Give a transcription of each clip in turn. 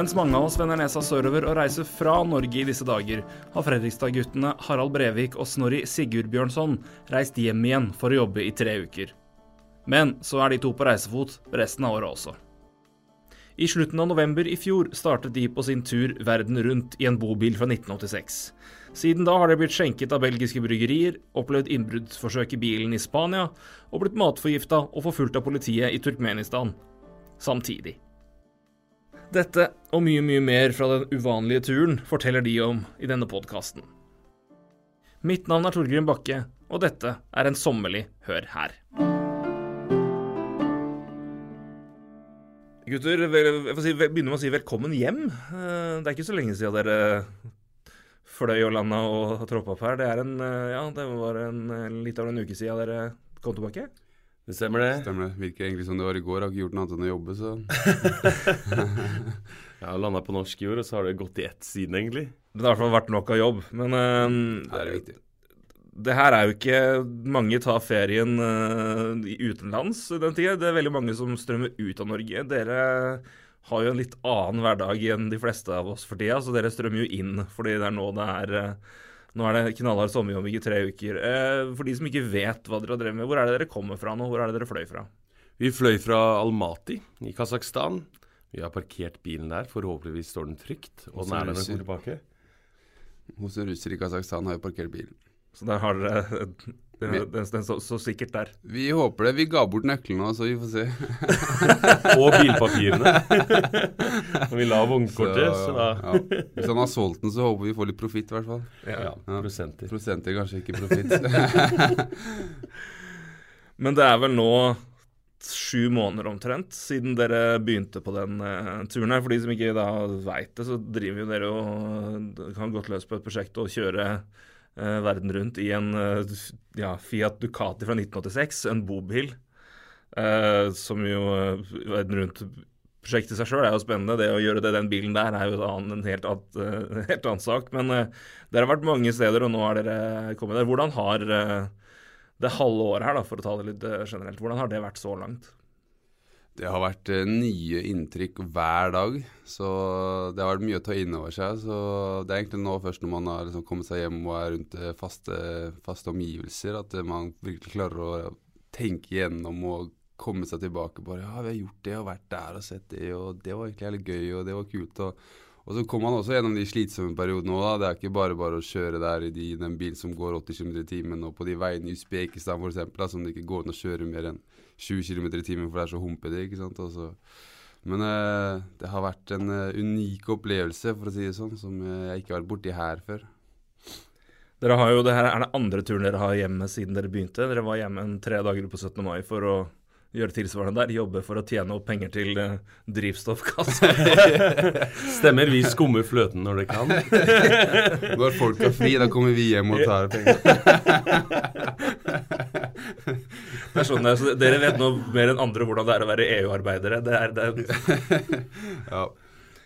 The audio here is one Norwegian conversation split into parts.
Mens mange av oss vender nesa sørover og reiser fra Norge i disse dager, har Fredrikstad-guttene Harald Brevik og Snorri Sigurd-Bjørnson reist hjem igjen for å jobbe i tre uker. Men så er de to på reisefot resten av året også. I slutten av november i fjor startet de på sin tur verden rundt i en bobil fra 1986. Siden da har de blitt skjenket av belgiske bryggerier, opplevd innbruddsforsøk i bilen i Spania og blitt matforgifta og forfulgt av politiet i Turkmenistan. Samtidig. Dette og mye, mye mer fra den uvanlige turen forteller de om i denne podkasten. Mitt navn er Torgrim Bakke, og dette er en sommerlig Hør her. Gutter, jeg får si, begynner med å si velkommen hjem. Eh, Det er ikke så lenge siden dere fløy og landa og troppa opp her. Det en, eh, ja, det var en, litt over en uke siden dere kom tilbake. Det stemmer det. Stemmer det. Virker egentlig som det var i går. Har ikke gjort noe annet enn å jobbe, så Jeg har landa på norsk jord, og så har det gått i ett siden, egentlig. Det har i hvert fall vært nok av jobb. Men eh, det er viktig. det her er jo ikke Mange tar ferien uh, utenlands i den tida. Det er veldig mange som strømmer ut av Norge. Dere har jo en litt annen hverdag enn de fleste av oss for tida, så dere strømmer jo inn fordi det er nå det er eh, nå er det knallhard sommerjobbing i tre uker. Eh, For de som ikke vet hva dere har drevet med, hvor er det dere kommer fra nå? Hvor er det dere fløy fra? Vi fløy fra Almaty i Kasakhstan. Vi har parkert bilen der. Forhåpentligvis står den trygt. Og den er der den kommer tilbake. Hos russere russer i Kasakhstan har vi parkert bilen. Så der har dere den, den, den så, så sikkert der. Vi håper det. Vi ga bort nøklene, så vi får se. Og bilpapirene. og vi la vognkortet, så, da ja. Hvis han har solgt den, så håper vi får litt profitt, i hvert fall. ja, Ja. prosenter. Prosenter kanskje ikke profitt. Men det er vel nå sju måneder omtrent siden dere begynte på den uh, turen her. For de som ikke da veit det, så driver jo dere og kan godt løs på et prosjekt og kjøre verden rundt i en eh, ja, Fiat Ducati fra 1986, en bobil. eh, som jo eh, verden rundt Prosjektet i seg sjøl er jo spennende. Det å gjøre det den bilen der er jo en, annen, en helt, annen, eh, helt annen sak. Men eh, dere har vært mange steder, og nå er dere kommet der. Hvordan har eh, det halve året her, da, for å ta det litt eh, generelt, hvordan har det vært så langt? Det har vært eh, nye inntrykk hver dag, så det har vært mye å ta inn over seg. Så det er egentlig nå først når man har liksom kommet seg hjem og er rundt eh, faste, faste omgivelser, at eh, man virkelig klarer å tenke igjennom og komme seg tilbake. Bare ja, vi har gjort det og vært der og sett det, og det var egentlig jævlig gøy, og det var kult. og og så kommer man også gjennom de slitsomme periodene òg. Det er ikke bare bare å kjøre der i de, den bilen som går 80 km i timen, og på de veiene i Usbekistan f.eks., som det ikke går an å kjøre mer enn 20 km i timen, for det er så humpete. ikke sant? Og men uh, det har vært en uh, unik opplevelse, for å si det sånn, som eh, jeg ikke har vært borti her før. Dere har jo, det her er det andre turen dere har hjemme siden dere begynte. Dere var hjemme en tre dager på 17. mai for å gjøre tilsvarende der. Jobbe for å tjene opp penger til eh, drivstoffkassa. Stemmer. Vi skummer fløten når det kan. Når folk er fri, da kommer vi hjem og tar penger. Det er sånn det. Så dere vet nå mer enn andre hvordan det er å være EU-arbeidere. Det er, det er Ja.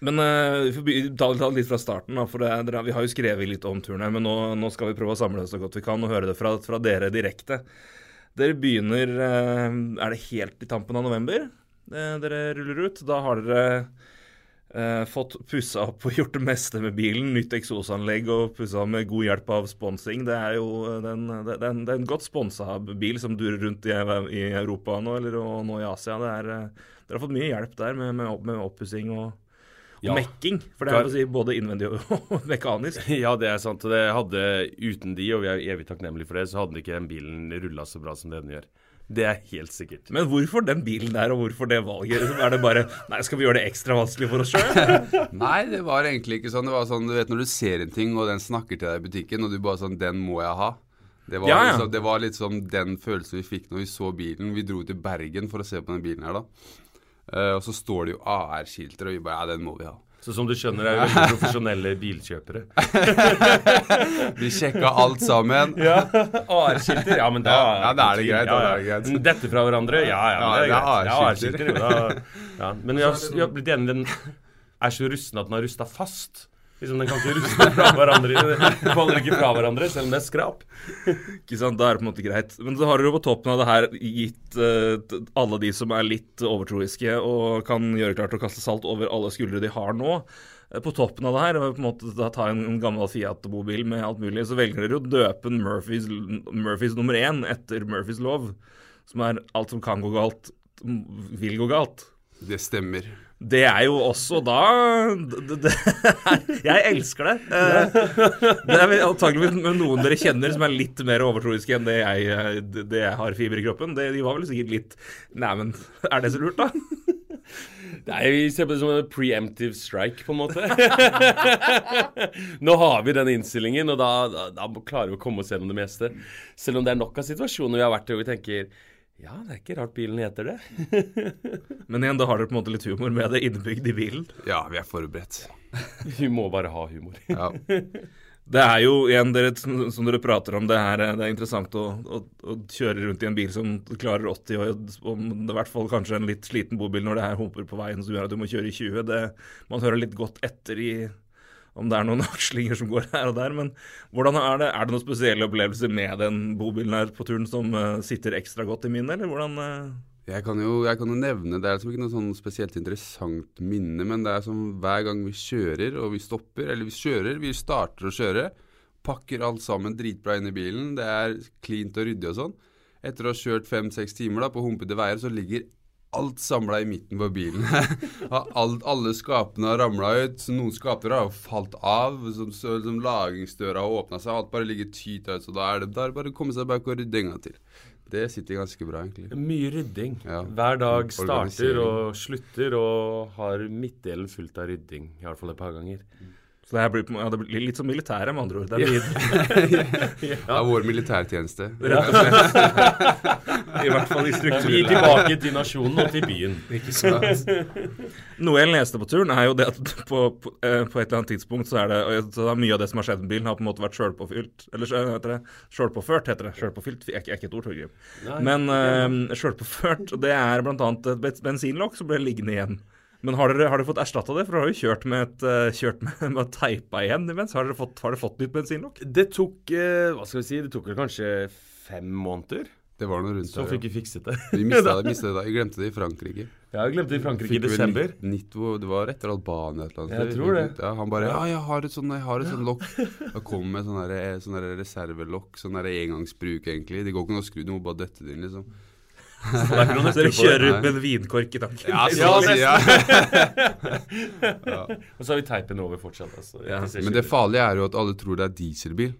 Men uh, vi får ta, litt fra starten, da, for det, er- vi har jo skrevet litt om turen her. Men nå, nå skal vi prøve å samle det så godt vi kan og høre det fra, fra dere direkte. Dere begynner uh, Er det helt i tampen av november eh, dere ruller ut? Da har dere eh, fått pussa opp og gjort det meste med bilen. Nytt eksosanlegg og pussa med god hjelp av sponsing. Det er jo den, den, den det, er en, det er en godt sponsa bil som durer rundt i, i Europa nå, eller og nå i Asia. Det eh, dere har fått mye hjelp der med, med, med oppussing og og Ja. mekking, for det er si både innvendig og mekanisk. Ja, det er sant. Det hadde, uten de, og vi er evig takknemlige for det, så hadde ikke den bilen rulla så bra som det den gjør. Det er helt sikkert. Men hvorfor den bilen der, og hvorfor det valget? Er det bare Nei, skal vi gjøre det ekstra vanskelig for oss sjøl? Nei, det var egentlig ikke sånn. Det var sånn, du vet når du ser en ting, og den snakker til deg i butikken, og du bare sånn Den må jeg ha. Det var, Ja, ja. Liksom, det var litt sånn den følelsen vi fikk når vi så bilen. Vi dro til Bergen for å se på den bilen her, da. Uh, og så står det jo AR-skilter, og vi bare Ja, den må vi ha. Så som du skjønner, er vi veldig profesjonelle bilkjøpere. Vi sjekka alt sammen. Ja, AR-skilter. Ja, men da Ja, ja, da er det greit, da er det greit. Dette fra hverandre? Ja, ja, men det er Ja, greit. det er Ja, AR-skilter. Ja, men vi har, vi har blitt enige den er så rusten at den har rusta fast. Liksom Den kan ikke ruste fra hverandre. Den faller ikke fra hverandre, selv om det er skrap. Ikke sant, Da er det på en måte greit. Men så har dere jo på toppen av det her gitt uh, alle de som er litt overtroiske og kan gjøre klart å kaste salt over alle skuldre de har nå. Uh, på toppen av det her, på en måte da ta en, en gammel Fiat-mobil med alt mulig, så velger dere å døpe Murphys, Murphys nummer én etter Murphys lov, som er alt som kan gå galt, vil gå galt. Det stemmer. Det er jo også da det, det, Jeg elsker det. Eh, det er antakeligvis noen dere kjenner som er litt mer overtroiske enn det jeg, det jeg har fiber i kroppen. De var vel sikkert litt Nei, men er det så lurt, da? Nei, Vi ser på det som en preemptive strike, på en måte. Nå har vi den innstillingen, og da, da, da klarer vi å komme oss gjennom det meste. Selv om det er nok av situasjoner vi har vært i hvor vi tenker ja, det er ikke rart bilen heter det. Men igjen, da har dere på en måte litt humor med det innebygd i bilen? Ja, vi er forberedt. vi må bare ha humor. ja. Det er jo igjen, dere, som dere prater om, det, her, det er interessant å, å, å, kjøre rundt i en bil som klarer 80, og og er i hvert fall kanskje en litt sliten bobil når det er humper på veien som gjør at du må kjøre i 20. Det, man hører litt godt etter i om det er noen akslinger som går her og der. Men hvordan er det? Er det noen spesielle opplevelser med den bobilen her på turen som uh, sitter ekstra godt i minnet, eller hvordan uh... jeg, kan jo, jeg kan jo, nevne Det er liksom ikke noe sånn spesielt interessant minne, men det er som hver gang vi kjører og vi stopper, eller vi kjører, vi starter å kjøre, pakker alt sammen dritbra inn i bilen, det er cleant og ryddig og sånn. Etter å ha kjørt fem-seks timer da, på humpete veier, så ligger alt samla i midten på bilen. alt, alle skapene har ramla ut. Noen skaper har falt av. Som, som Lagingsdøra har åpna seg. Alt bare ligger tyt ut. Så da er det, da bare å komme seg bak og rydde en gang til. Det sitter ganske bra, egentlig. Mye rydding. Ja. Hver dag starter og slutter og har midtdelen fullt av rydding. I hvert fall et par ganger. Så det, her blir, ja, det blir litt som militæret, med andre ord. Det er ja. ja, vår militærtjeneste. I hvert fall i strukturen. Vi tilbake til nasjonen og til byen. Ikke sant. Noe jeg leste på turen, er jo det at på, på, eh, på et eller annet tidspunkt så er det så er mye av det som har skjedd med bilen, har på en måte vært sjølpåfylt. Eller heter det sjølpåført, heter det. Sjølpåfylt er ikke et ord, Torgrim. Men uh, sjølpåført, det er bl.a. et bensinlokk som ble liggende igjen. Men har dere, har dere fått erstatta det? For dere har jo kjørt med, et, uh, kjørt med, med teipa igjen imens. Har dere fått, har dere fått nytt bensinlokk? Det tok uh, hva skal vi si, det tok vel kanskje fem måneder. Det var noe rundt Så fikk vi fikset det. vi mista det, mistet det da. Jeg glemte det i Frankrike. Ja, jeg glemte det i Frankrike i desember. Nitvo, det var etter Albania et eller annet Jeg tror det. Ja, han bare Ja, jeg har et sånt, jeg har et sånt lokk. Da kom med sånn sånn reservelokk. Sånn engangsbruk, egentlig. Det går ikke noe å skru, du må bare døtte det inn, liksom. Så dere kjører ut med en vinkork i takken. Ja, så, ja, ja. Og så har vi teipen over fortsatt. Altså. Ja. Men det farlige er jo at alle tror det er dieselbil.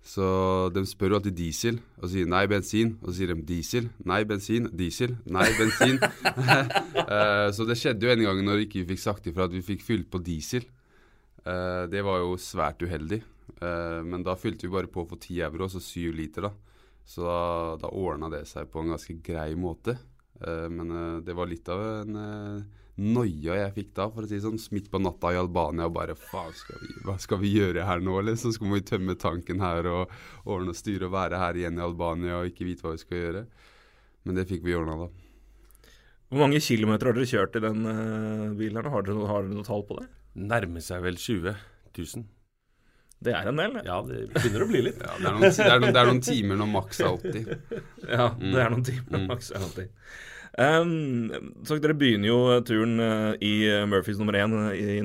Så de spør jo alltid diesel, og sier nei, bensin. Og så sier de diesel, nei, bensin, diesel, nei, bensin. uh, så det skjedde jo en gang når vi ikke fikk sagt ifra at vi fikk fylt på diesel. Uh, det var jo svært uheldig. Uh, men da fylte vi bare på for 10 euro, altså 7 liter, da. Så da, da ordna det seg på en ganske grei måte. Uh, men uh, det var litt av en uh, noia jeg fikk da, for å si det sånn. Midt på natta i Albania og bare faen, skal vi, hva skal vi gjøre her nå, eller? Så Skal vi tømme tanken her og ordne og styre og være her igjen i Albania og ikke vite hva vi skal gjøre? Men det fikk vi ordna da. Hvor mange kilometer har dere kjørt i den bilen her? Har dere, har dere noe tall på det? Nærmer seg vel 20 000. Det er en del, Ja, det begynner å bli litt. ja, det, er noen, det, er noen, det, er noen, timer når maks er 80. Ja, det er noen timer når mm. maks er 80. Um, så dere begynner jo turen uh, i Murphys nummer én i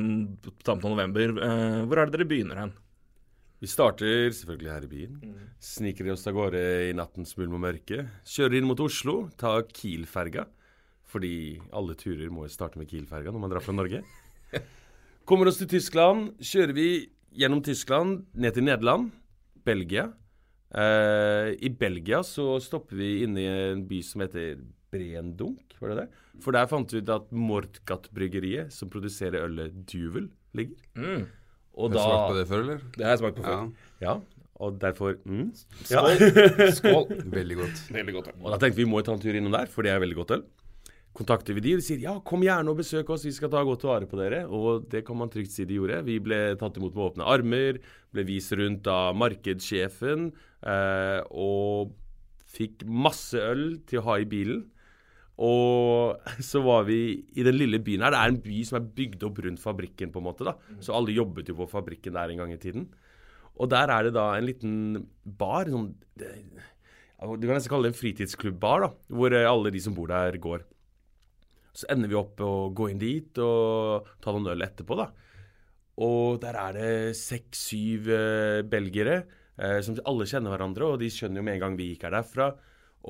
tampen av november. Uh, hvor er det dere begynner hen? Vi starter selvfølgelig her i byen. Mm. Sniker oss av gårde i nattens mulm og mørke. Kjører inn mot Oslo, tar Kiel-ferga. Fordi alle turer må jo starte med Kiel-ferga når man drar fra Norge. Kommer oss til Tyskland. Kjører vi gjennom Tyskland, ned til Nederland, Belgia. Uh, I Belgia så stopper vi inne i en by som heter Brendunk, var det det? For der fant vi ut at Mortgat-bryggeriet, som produserer ølet Duvel, ligger. Mm. Og har du smakt på det før, eller? Det har jeg smakt på før. Ja. ja. Og derfor mm. Skål. Skål. Veldig godt. Veldig godt ja. Og da tenkte vi vi må ta en tur innom der, for det er veldig godt øl kontakter vi de, og de sier ja, kom gjerne og besøk oss, vi skal ta godt vare på dere. Og det kan man trygt si de gjorde. Vi ble tatt imot med åpne armer, ble vist rundt av markedssjefen, eh, og fikk masse øl til å ha i bilen. Og så var vi i den lille byen her. Det er en by som er bygd opp rundt fabrikken, på en måte. da. Så alle jobbet jo på fabrikken der en gang i tiden. Og der er det da en liten bar. sånn... Det, du kan nesten kalle det en fritidsklubbbar, da, hvor eh, alle de som bor der, går. Så ender vi opp å gå inn dit og ta noen øl etterpå, da. Og der er det seks-syv eh, belgere eh, som alle kjenner hverandre, og de skjønner jo med en gang vi gikk her derfra.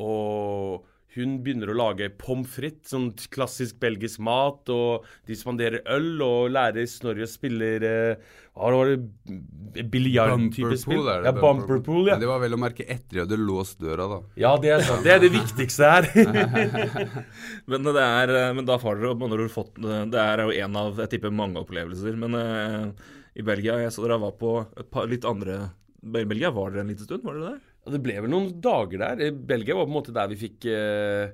Og hun begynner å lage pommes frites, sånn klassisk belgisk mat, og de spanderer øl og lærer Snorri å spille eh, Hva var det Biljardtype spill? er det. Ja, bumper pool, ja. Men det var vel å merke etter at du hadde låst døra, da. Ja, det er. Det er det viktigste her. Men, det er, eh, men da får dere opp, andre ord fått Det er jo en av jeg tipper mange opplevelser. Men eh, i Belgia jeg så dere var på et par litt andre Belgia var dere en liten stund, var dere der? Det ble vel noen dager der. Eh, Belgia var på en måte der vi fikk eh,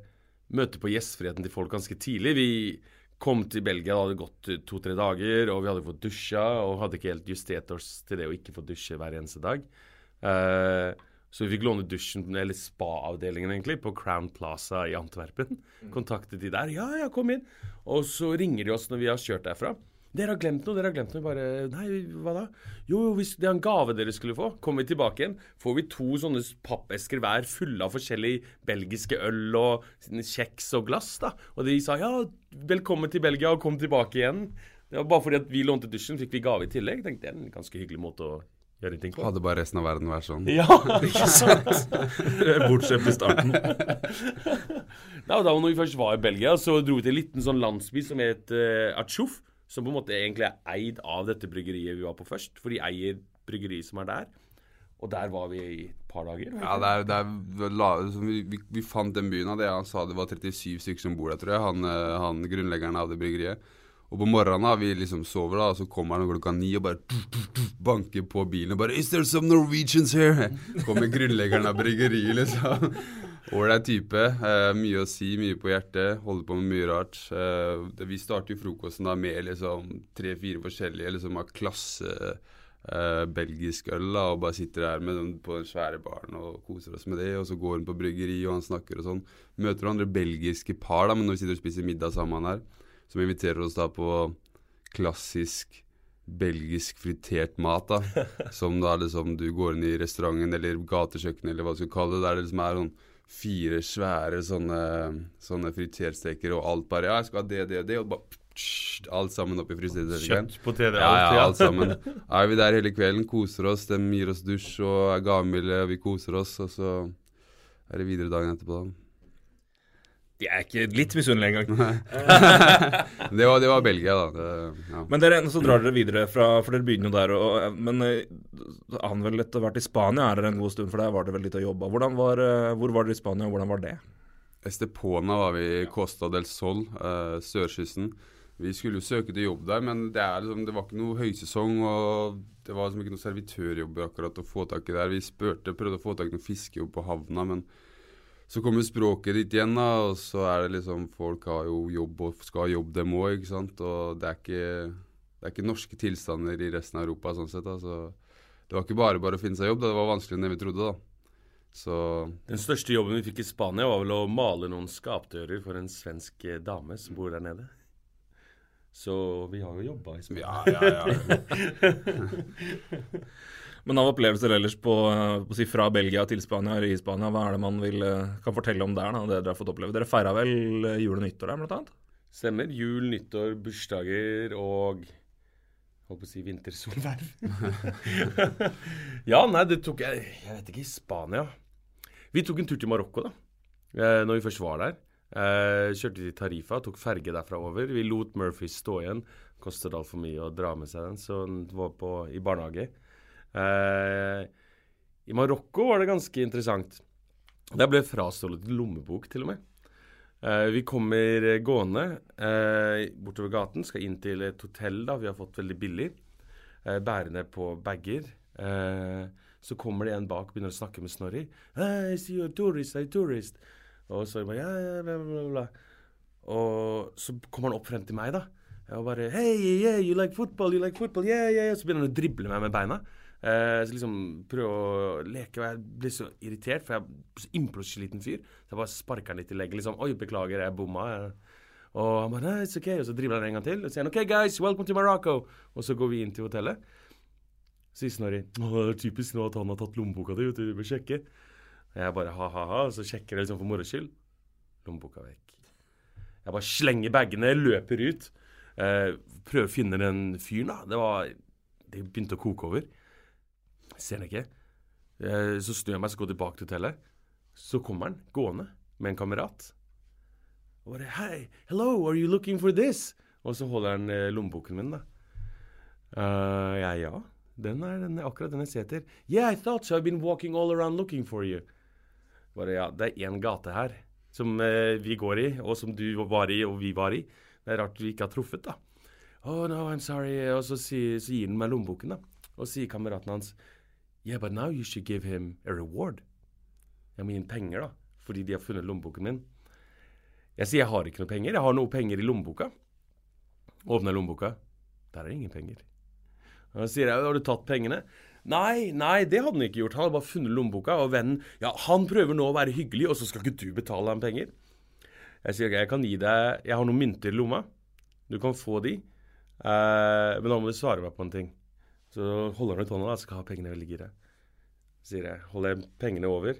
møte på gjestfriheten til folk ganske tidlig. Vi kom til Belgia, det hadde gått eh, to-tre dager, og vi hadde fått dusja og hadde ikke helt justert oss til det å ikke få dusje hver eneste dag. Eh, så vi fikk låne dusjen, eller spa-avdelingen egentlig, på Crown Plaza i Antwerpen. Kontaktet de der. Ja, ja, kom inn. Og så ringer de oss når vi har kjørt derfra. Dere har glemt noe, dere har glemt noe. Bare Nei, hva da? Jo, jo, hvis det er en gave dere skulle få. Kommer vi tilbake igjen, får vi to sånne pappesker hver fulle av forskjellig belgiske øl og kjeks og glass, da. Og de sa ja, velkommen til Belgia, og kom tilbake igjen. Det var bare fordi at vi lånte dusjen, fikk vi gave i tillegg. Tenkte det er en ganske hyggelig måte å gjøre ting på. Hadde bare resten av verden vært sånn. Ja, ikke sant? Bortsett fra starten. da, da når vi først var i Belgia, så dro vi til en liten sånn landsby som het uh, Achouf. Som på en måte egentlig er eid av dette bryggeriet vi var på først. For de eier bryggeriet som er der. Og der var vi i et par dager. Ja, det er, det er, vi, vi, vi, fant den byen av det. Han sa det var 37 stykker som bor der, tror jeg. Han, eh, han grunnleggeren av det bryggeriet. Og på morgenen da, vi liksom sover, da, så kommer han klokka ni og bare banker på bilen og bare Is there some Norwegians here? Kommer grunnleggeren av bryggeriet, liksom. Ålreit type. Eh, mye å si, mye på hjertet. Holder på med mye rart. Eh, det, vi starter jo frokosten da med liksom tre-fire forskjellige liksom av klasse eh, belgisk øl. da, Og bare sitter der med den på den svære baren og koser oss med det. Og så går hun på bryggeri og han snakker og sånn. Møter andre belgiske par da, men når vi sitter og spiser middag sammen her, som inviterer oss da på klassisk belgisk fritert mat. da, Som da liksom du går inn i restauranten eller gatekjøkkenet eller hva du skal kalle det. Der det liksom er sånn fire svære sånne, sånne fritersteker, og alt bare Ja, jeg skal ha det, det, det. Og bare pssst, alt sammen oppi friterstekeren. Kjøtt, poteter, Ja, alt. ja, alt sammen. Er vi der hele kvelden, koser oss, de gir oss dusj og er gavmilde, vi koser oss, og så er det videre dagen etterpå, da. De er ikke litt misunnelige engang. Det var, det var Belgia, da. Det, ja. Men dere, så drar dere videre fra For dere begynner jo der, og, men eh, han vel etter hvert i Spania er dere en god stund, for der var dere vel litt. Hvordan var, eh, hvor var dere i Spania, og hvordan var det? Estepona var vi i Costa del Sol, uh, sørkysten. Vi skulle jo søke til jobb der, men det, liksom, det var ikke noe høysesong. og Det var liksom ikke noe servitørjobb akkurat å få tak i der. Vi spurte, prøvde å få tak i noen fiskejobb på havna, men så kommer språket ditt igjen, da, og så er det liksom Folk har jo jobb og skal ha jobb, dem òg, ikke sant. Og det er ikke, det er ikke norske tilstander i resten av Europa sånn sett. da, så Det var ikke bare bare å finne seg jobb, det var vanskeligere enn vi trodde, da. Så Den største jobben vi fikk i Spania, var vel å male noen skapdører for en svensk eh, dame som bor der nede. Så vi har jo jobba i Spania. ja, ja, ja. Men av opplevelser ellers på, eh, på si fra Belgia til Spania eller i Spania, hva er det man vil, eh, kan fortelle om der? da, det dere har fått oppleve? Dere feira vel eh, jul og nyttår der, blant annet? Stemmer. Jul, nyttår, bursdager og Holdt på å si vintersolverv. ja, nei, det tok jeg Jeg vet ikke. I Spania. Vi tok en tur til Marokko, da. Når vi først var der. Kjørte til Tarifa, tok ferge derfra over. Vi lot Murphy stå igjen. Kostet altfor mye å dra med seg den, så den var på, i barnehage. Eh, I Marokko var det ganske interessant. Der ble frastjålet lommebok, til og med. Eh, vi kommer gående eh, bortover gaten, skal inn til et hotell da vi har fått veldig billig. Eh, bærende på bager. Eh, så kommer det en bak og begynner å snakke med Snorri. «Hey, I see you're a tourist, I'm a tourist. Og så bare, ja, bla, bla, bla. Og så kommer han opp frem til meg, da. Og bare Hey, yeah, you like football, you like football, yeah, yeah, yeah. Så begynner han å drible meg med beina. Eh, så liksom prøve å leke, og jeg ble så irritert, for jeg er så innpåsliten fyr. Så jeg bare sparker han litt i leggen. Liksom 'Oi, beklager, jeg bomma'. Og han bare 'Nei, it's ok', Og så driver han en gang til. Og sier han 'OK, guys, welcome to Morocco'. Og så går vi inn til hotellet. Så sier Snorri 'Å, det er typisk nå at han har tatt lommeboka di, vet du, du bør sjekke'. Og jeg bare ha-ha-ha, og så sjekker jeg liksom for moro skyld. Lommeboka vekk. Jeg bare slenger bagene, løper ut. Eh, prøver å finne den fyren, da. Det var Det begynte å koke over. Ser han ikke. Eh, så snur jeg meg, så går tilbake til hotellet. Så kommer han gående med en kamerat. Og bare Hei, hello, are you looking for this? Og så holder han eh, lommeboken min, da. Uh, ja, ja. Den er, den akkurat den jeg ser etter. Yeah, I thought so. I've been walking all around looking for you. Bare ja, det er én gate her som uh, vi går i, og som du var i, og vi var i. Det er rart vi ikke har truffet, da. Oh, no, I'm sorry. Og så, sier, så gir han meg lommeboken, da. Og sier kameraten hans Yeah, but now you should give him a reward. Jeg må gi ham penger, da, fordi de har funnet lommeboken min. Jeg sier jeg har ikke noe penger. Jeg har noe penger i lommeboka. Åpner lommeboka. Der er det ingen penger. Og han sier jeg har du tatt pengene? Nei, nei, det hadde han ikke gjort. Han hadde bare funnet lommeboka, og vennen Ja, han prøver nå å være hyggelig, og så skal ikke du betale ham penger? Jeg sier ok, jeg kan gi deg Jeg har noen mynter i lomma. Du kan få de. Eh, men da må du svare meg på en ting. Så holder han ut hånda, da, så skal ha pengene veldig gira. Sier jeg, holder jeg pengene over.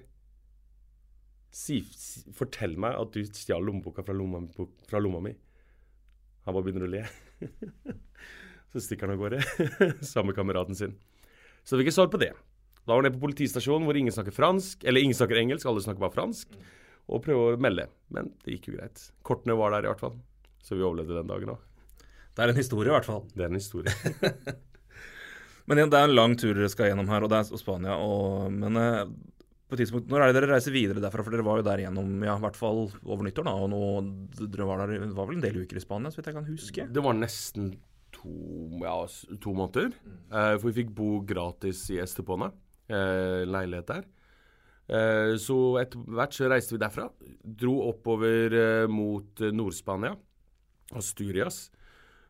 Si, si, fortell meg at du stjal lommeboka fra lomma, fra lomma mi. Han bare begynner å le. så stikker han av gårde sammen med kameraten sin. Så fikk jeg svar på det. Da var han nede på politistasjonen hvor ingen snakker fransk, eller ingen snakker engelsk, alle snakker bare fransk, og prøver å melde. Men det gikk jo greit. Kortene var der i hvert fall. Så vi overlevde den dagen òg. Det er en historie, i hvert fall. Det er en historie. Men det er en lang tur dere skal gjennom her, og det er Spania. Og, men eh, på et tidspunkt, når er det dere reiser videre derfra? For dere var jo der gjennom ja, i hvert fall over nyttår, da. Og nå, dere var der, det var vel en del uker i Spania, så vidt jeg kan huske? Det var nesten to, ja, to måneder. Eh, for vi fikk bo gratis i Estepona. Eh, leilighet der. Eh, så etter hvert så reiste vi derfra. Dro oppover eh, mot eh, Nord-Spania. Asturias.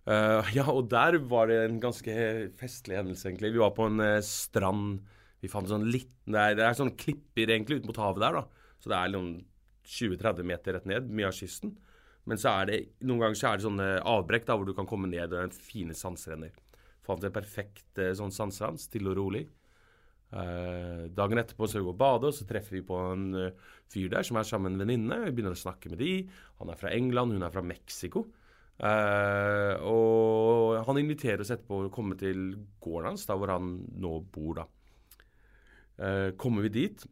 Eh, ja, og der var det en ganske festlig hendelse, egentlig. Vi var på en uh, strand. Vi fant sånn liten Det det er sånne klipper egentlig ut mot havet der, da. Så det er noen 20-30 meter rett ned, mye av kysten. Men så er det noen ganger så er det sånne avbrekk da, hvor du kan komme ned, og er fine sandstrender. Fant en perfekt uh, sånn sandstrand, stille og rolig. Dagen etterpå så går vi og bader, og så treffer vi på en fyr der som er sammen med en venninne. Vi begynner å snakke med de. Han er fra England, hun er fra Mexico. Eh, og han inviterer oss etterpå å komme til gården hans, da hvor han nå bor, da. Uh, kommer vi dit,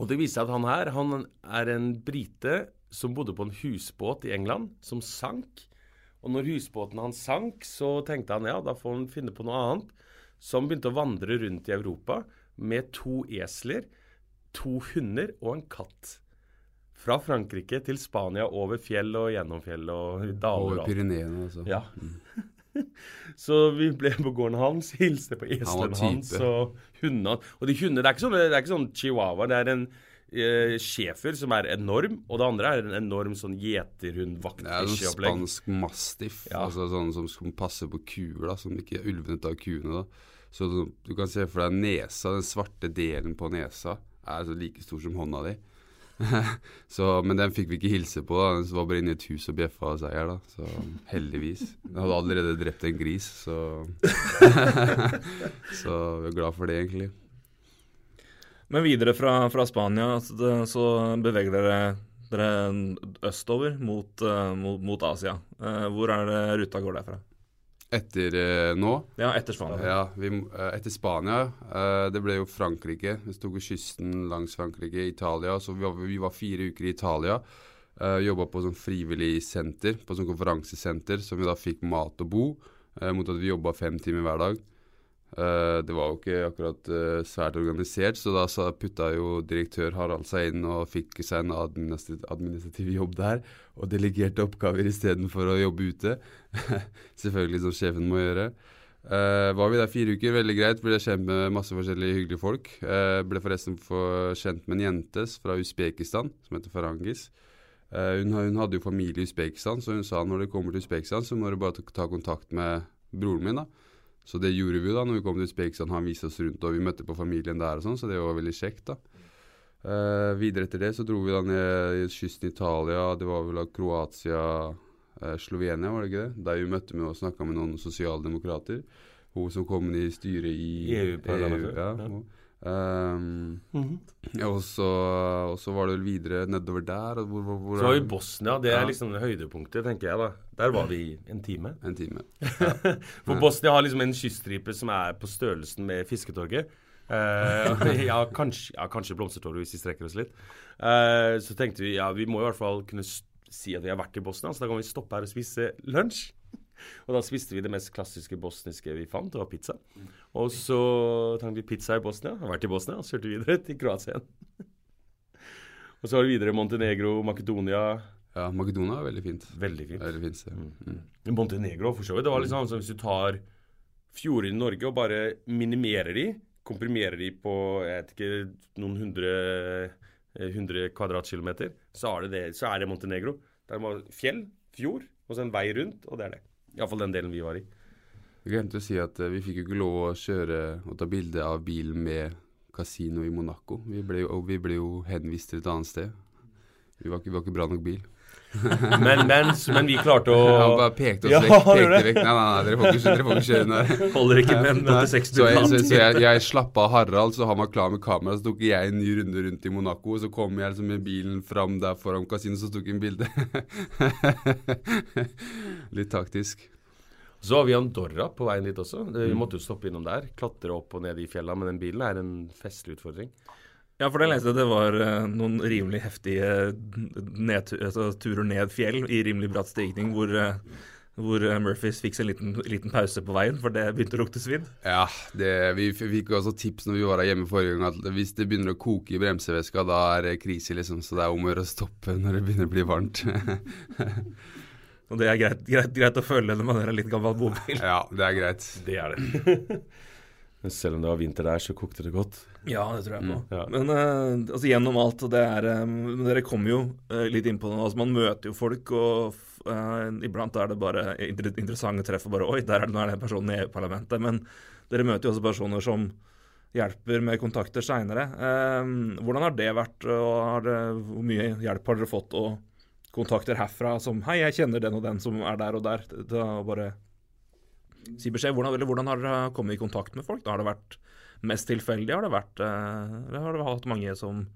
og det viser seg at han her, han er en brite som bodde på en husbåt i England, som sank. Og når husbåten hans sank, så tenkte han ja, da får han finne på noe annet. Så han begynte å vandre rundt i Europa med to esler, to hunder og en katt. Fra Frankrike til Spania, over fjell og gjennom fjell og daler. Over. Pyreneene, altså. Ja. så vi ble på gården hans, hilste på eslene Han hans og hundene. Og de hundene, det er ikke sånn, det er ikke sånn chihuahua, det er en eh, schæfer som er enorm, og det andre er en enorm sånn Det er sånn spansk mastiff, Ja. altså sånn som passer passe på kuer, da, som ikke ulvene tar kuene. da. Så du, du kan se for deg nesa, den svarte delen på nesa, er så like stor som hånda di. så, men den fikk vi ikke hilse på, den var bare inne i et hus og bjeffa av seier. da, Så heldigvis. Den hadde allerede drept en gris, så Så vi er glad for det, egentlig. Men videre fra, fra Spania så, så beveger dere dere østover mot, eh, mot, mot Asia. Eh, hvor er det ruta går derfra? Etter eh, nå Ja, etter Spania. Ja, vi, eh, etter Spania. eh, det ble jo Frankrike. Vi tok kysten langs Frankrike, Italia. Så vi var, vi var fire uker i Italia. Uh, Jobba på sånn frivillig senter, på sånn konferansesenter, som vi da fikk mat og bo. eh, mot at vi jobba fem timer hver dag. Eh, det var jo ikke akkurat eh, svært organisert, så da putta jo direktør Harald seg inn og fikk seg en administrativ, jobb der, og delegerte oppgaver istedenfor å jobbe ute. Selvfølgelig som sjefen må gjøre. Uh, var vi der fire uker, veldig greit. Ble kjent med masse forskjellige hyggelige folk. Ble forresten for kjent med en jente fra Usbekistan som heter Farangis. Hun, hun hadde jo familie i Usbekistan, så hun sa når du kommer til Usbekistan, så må du bare ta kontakt med broren min. da. Så det gjorde vi da når vi kom til Usbekistan. Han viste oss rundt, og vi møtte på familien der og sånn, så det var veldig kjekt, da. Uh, videre etter det så dro vi da ned i kysten Italia, det var vel da Kroatia, uh, Slovenia, var det ikke det? Der vi møtte med og snakka med noen sosialdemokrater. Hun som kom inn i styret i EU-parlamentet, ja. ja. Og, mm -hmm. og, så, og så var det vel videre nedover der. Hvor, hvor, hvor Så var vi i Bosnia. Det er Ja. liksom høydepunktet, tenker jeg. da. Der var vi en time. En time. For Bosnia har liksom en kyststripe som er på størrelsen med Fisketorget. Uh, ja, kanskje, ja, kanskje Blomstertorget hvis vi strekker oss litt. Uh, så tenkte vi ja, vi må i hvert fall kunne si at vi har vært i Bosnia, så da kan vi stoppe her og spise lunsj. Og da spiste vi det mest klassiske bosniske vi fant, det var pizza. Og så tenkte vi pizza i Bosnia, har vært i Bosnia, og så kjørte vi videre til Kroatia igjen. og så var det videre Montenegro, Makedonia. Ja, Makedonia er veldig fint. Veldig fint. Veldig fint sted. Mm. Montenegro for så vidt. Det var liksom sånn som hvis du tar fjordene i Norge og bare minimerer de, komprimerer de på jeg vet ikke, noen hundre, eh, hundre kvadratkilometer, så er det, det, så er det Montenegro. Det er bare fjell, fjord, og så en vei rundt, og det er det. Iallfall den delen vi var i. Jeg glemte å si at eh, vi fikk jo ikke lov å kjøre og ta bilde av bilen med kasino i Monaco. Vi ble, jo- vi ble jo henvist til et annet sted. Vi var ikke, vi var ikke bra nok bil. Men, men, men vi klarte å Han bare pekte oss Ja, vekk. Pekte vekk. Nei, nei, nei, dere får ikke, dere får ikke kjøre den der. Holder ikke med en Nei, 86 Så, jeg, så, så jeg, jeg slapp av Harald, så han var klar med kamera. Så tok jeg en ny runde rundt i Monaco, og så kom jeg liksom med bilen fram der foran kasinoet, så tok jeg en bilde. Litt taktisk. Så har vi Andorra på veien dit også. Vi måtte jo stoppe innom der. Klatre opp og ned i fjella med den bilen er en festlig utfordring. Ja, for det leste jeg det var eh, noen rimelig heftige nedtur, altså, turer ned fjell i rimelig bratt stigning, hvor, eh, hvor eh, Murphys fikk seg en liten, liten pause på veien, for det begynte å lukte svidd. Ja, det, vi fikk også tips når vi var her hjemme forrige gang, at hvis det begynner å koke i bremseveska, da er det krise, liksom. Så det er om å gjøre å stoppe når det begynner å bli varmt. Og det er greit, greit, greit å følge når man er en litt gammel bobil. ja, det er greit. Det er det. Men selv om det var vinter der, så kokte det godt. Ja, det tror jeg på. ja. Men uh, altså, gjennom alt, det er um, Dere kommer jo uh, litt inn på det. Altså, man møter jo folk, og eh, iblant er det bare inter interessante treff. og bare Oi, der er det, nå er det personen i EU-parlamentet. Men dere møter jo også personer som hjelper med kontakter seinere. hvordan har det vært? og har det, hvor mye hjelp har dere fått? og kontakter herfra som Hei, jeg kjenner den og den som er der og der. Da bare si beskjed. Hvordan, eller hvordan har dere kommet i kontakt med folk? Da har det vært mest tilfeldig? Har det vært Vi har dere hatt mange som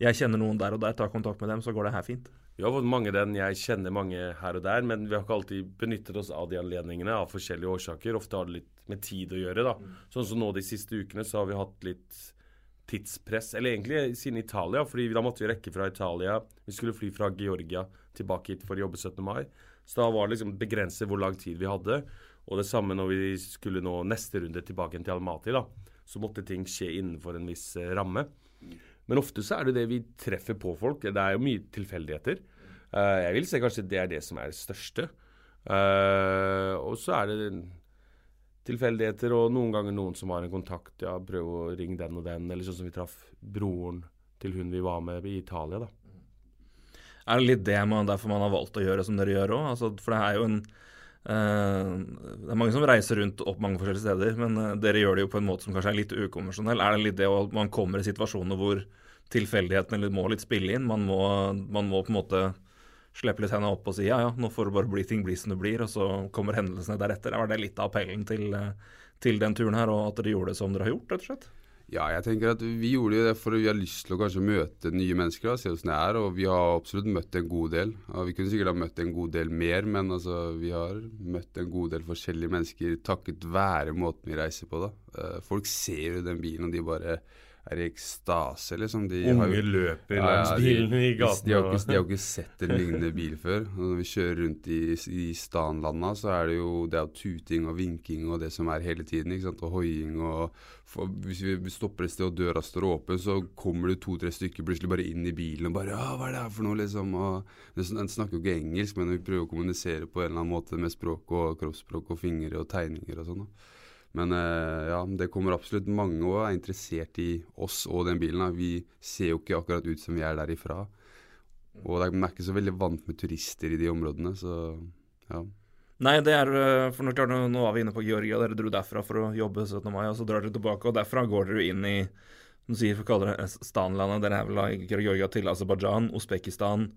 Jeg kjenner noen der og der, tar kontakt med dem, så går det her fint? Vi har fått mange den, jeg kjenner mange her og der, men vi har ikke alltid benyttet oss av de anledningene av forskjellige årsaker. Ofte har det litt med tid å gjøre, da. Sånn som nå de siste ukene, så har vi hatt litt tidspress. Eller egentlig siden Italia, fordi da måtte vi rekke fra Italia. Vi skulle fly fra Georgia tilbake hit for å jobbe 17. mai. Så da var det liksom begrenset hvor lang tid vi hadde. Og det samme når vi skulle nå neste runde tilbake til Almaty, da. Så måtte ting skje innenfor en viss eh, ramme. Men ofte så er det det vi treffer på folk. Det er jo mye tilfeldigheter. Eh, jeg vil si kanskje det er det som er det største. Eh, og så er det tilfeldigheter og noen ganger noen som har en kontakt. Ja, prøv å ringe den og den. Eller sånn som vi traff broren til hun vi var med i Italia, da. Er det litt det man, derfor man har valgt å gjøre som dere gjør òg? Altså, for det er jo en eh, Det er mange som reiser rundt opp mange forskjellige steder, men uh, dere gjør det jo på en måte som kanskje er litt ukonvensjonell. Er det litt det at man kommer i situasjoner hvor tilfeldighetene må litt spille inn? Man må, man må på en måte slippe litt hendene opp og si ja, ja, nå får det bare bli ting bli som det blir, og så kommer hendelsene deretter. Er det litt av appellen til, eh, til den turen her, og at dere gjorde det som dere har gjort, rett og slett? Ja, jeg tenker at vi gjorde jo det for vi har lyst til å kanskje møte nye mennesker, da, se hvordan det er. Og vi har absolutt møtt en god del. Og vi kunne sikkert ha møtt en god del mer, men altså, vi har møtt en god del forskjellige mennesker takket være måten vi reiser på, da. Eh, folk ser jo den bilen, og de bare er i ekstase, liksom. De Unge har, løper Ja, langs bilene bilen i de, gaten. de, har ikke, de har ikke sett en lignende bil før. Og når vi kjører rundt i, i stanlanda, så er det jo det er tuting og vinking og det som er hele tiden. ikke sant? Og hoiing og for, Hvis vi stopper et sted og døra står åpen, så kommer det to-tre stykker plutselig bare inn i bilen og bare 'Hva er det her for noe?' liksom. Og Den snakker jo ikke engelsk, men vi prøver å kommunisere på en eller annen måte med språk og kroppsspråk og fingre og tegninger og sånn. Men eh, ja, det kommer absolutt mange og er interessert i oss og den bilen. Vi ser jo ikke akkurat ut som vi er derifra. Og de er ikke så veldig vant med turister i de områdene, så ja. Nei, det er øh, for nå, klart, nå- var vi inne på Georgia. Dere dro derfra for å jobbe 17. mai, og så drar dere tilbake. Og derfra går dere inn i du sier, for å kalle det Stanlandet. Dere er vel i Georgia til Aserbajdsjan, Usbekistan,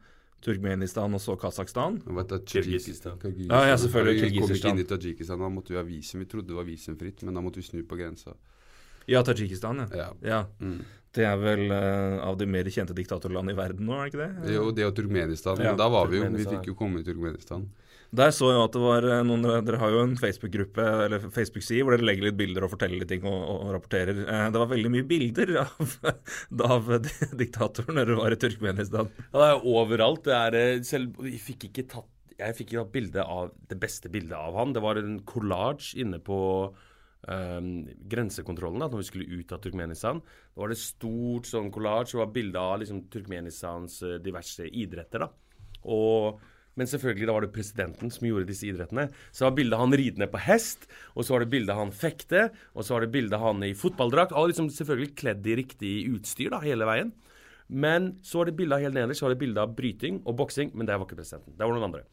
Turkmenistan og så Kasakhstan. Kirgisistan. Kirgisistan. Ja, ja, selvfølgelig, Vi kom ikke inn i Tadsjikistan, da måtte vi ha visum. Vi trodde det var visumfritt, men da måtte vi snu på grensa. Ja, Tadsjikistan, ja. Ja. ja. Mm. Det er vel uh, av de mer kjente diktatorlandene i verden nå, er det ikke det? Jo, det og Turkmenistan. Ja, men da var vi jo Vi fikk jo komme i Turkmenistan. Der så jeg at det var øh, noen Dere har jo en Facebook-gruppe, eller Facebook-side, hvor dere legger litt bilder og forteller litt ting og, og rapporterer. Eh, Det var veldig mye bilder av, av diktatoren når dere var i Turkmenistan. Ja, det er overalt. Det er eh, selv Vi fikk ikke tatt Jeg fikk ikke bilde av det beste bildet av han. Det var en collage inne på um, grensekontrollen da når vi skulle ut av Turkmenistan. Da var det stort sånn collage. Det var bilde av liksom, Turkmenistans eh, diverse idretter. da. Og men selvfølgelig da var det presidenten som gjorde disse idrettene. Så var bildet han ridende på hest, og så var det bildet han fekte, og så var det bildet han i fotballdrakt. Alle liksom selvfølgelig kledd i riktig utstyr da, hele veien. Men så var det bilde av helt nederst så var det bilde av bryting og boksing, men det var ikke presidenten. Det var noen andre.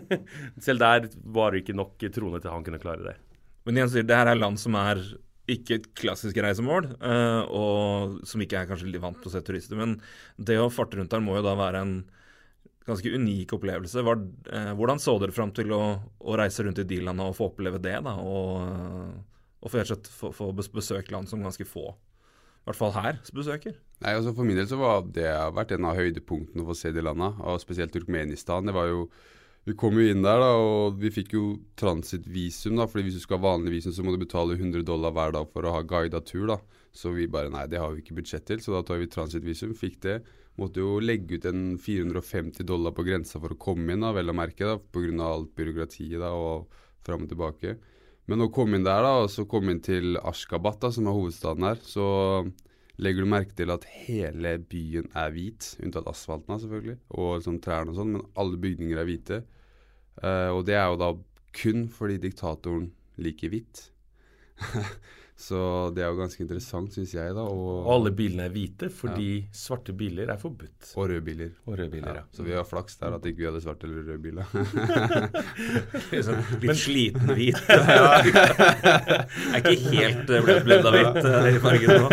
Selv der var det ikke nok troende til han kunne klare det. Men igjen det her er land som er ikke et klassisk reisemål, eh, og som ikke er kanskje litt vant på å se turister. Men det å farte rundt her må jo da være en ganske unik opplevelse. Var, eh, hvordan så dere fram til å, å reise rundt i de landene og få oppleve det? da, Og, eh, og få, få, få bes- besøkt land som ganske få, i hvert fall her, besøker? Nei, altså For min del så var det vært en av høydepunktene for å se de landene, og spesielt Turkmenistan. Det var jo Vi kom jo inn der, da, og vi fikk jo transittvisum, da. fordi hvis du skal ha vanlig visum, så må du betale 100 dollar hver dag for å ha guida tur, da. Så vi bare Nei, det har vi ikke budsjett til, så da tar vi transittvisum. Fikk det. Måtte jo legge ut en 450 dollar på grensa for å komme inn, da, vel å merke, da, pga. alt byråkratiet da, og fram og tilbake. Men å komme inn der, da, og så komme inn til Ashkabat, da, som er hovedstaden her, så legger du merke til at hele byen er hvit, unntatt asfalten, da, selvfølgelig, og sånn trærne og sånn, men alle bygninger er hvite. Uh, og det er jo da kun fordi diktatoren liker hvitt. så det er jo ganske interessant, syns jeg, da. Og, Og alle bilene er hvite fordi svarte biler er forbudt. og røde biler. Og røde biler, Ja, ja. så vi har flaks der at ikke vi hadde svart eller rød bil. da. Liksom, litt sliten hvit. er ikke helt uh, blenda hvitt eh, i fargen nå.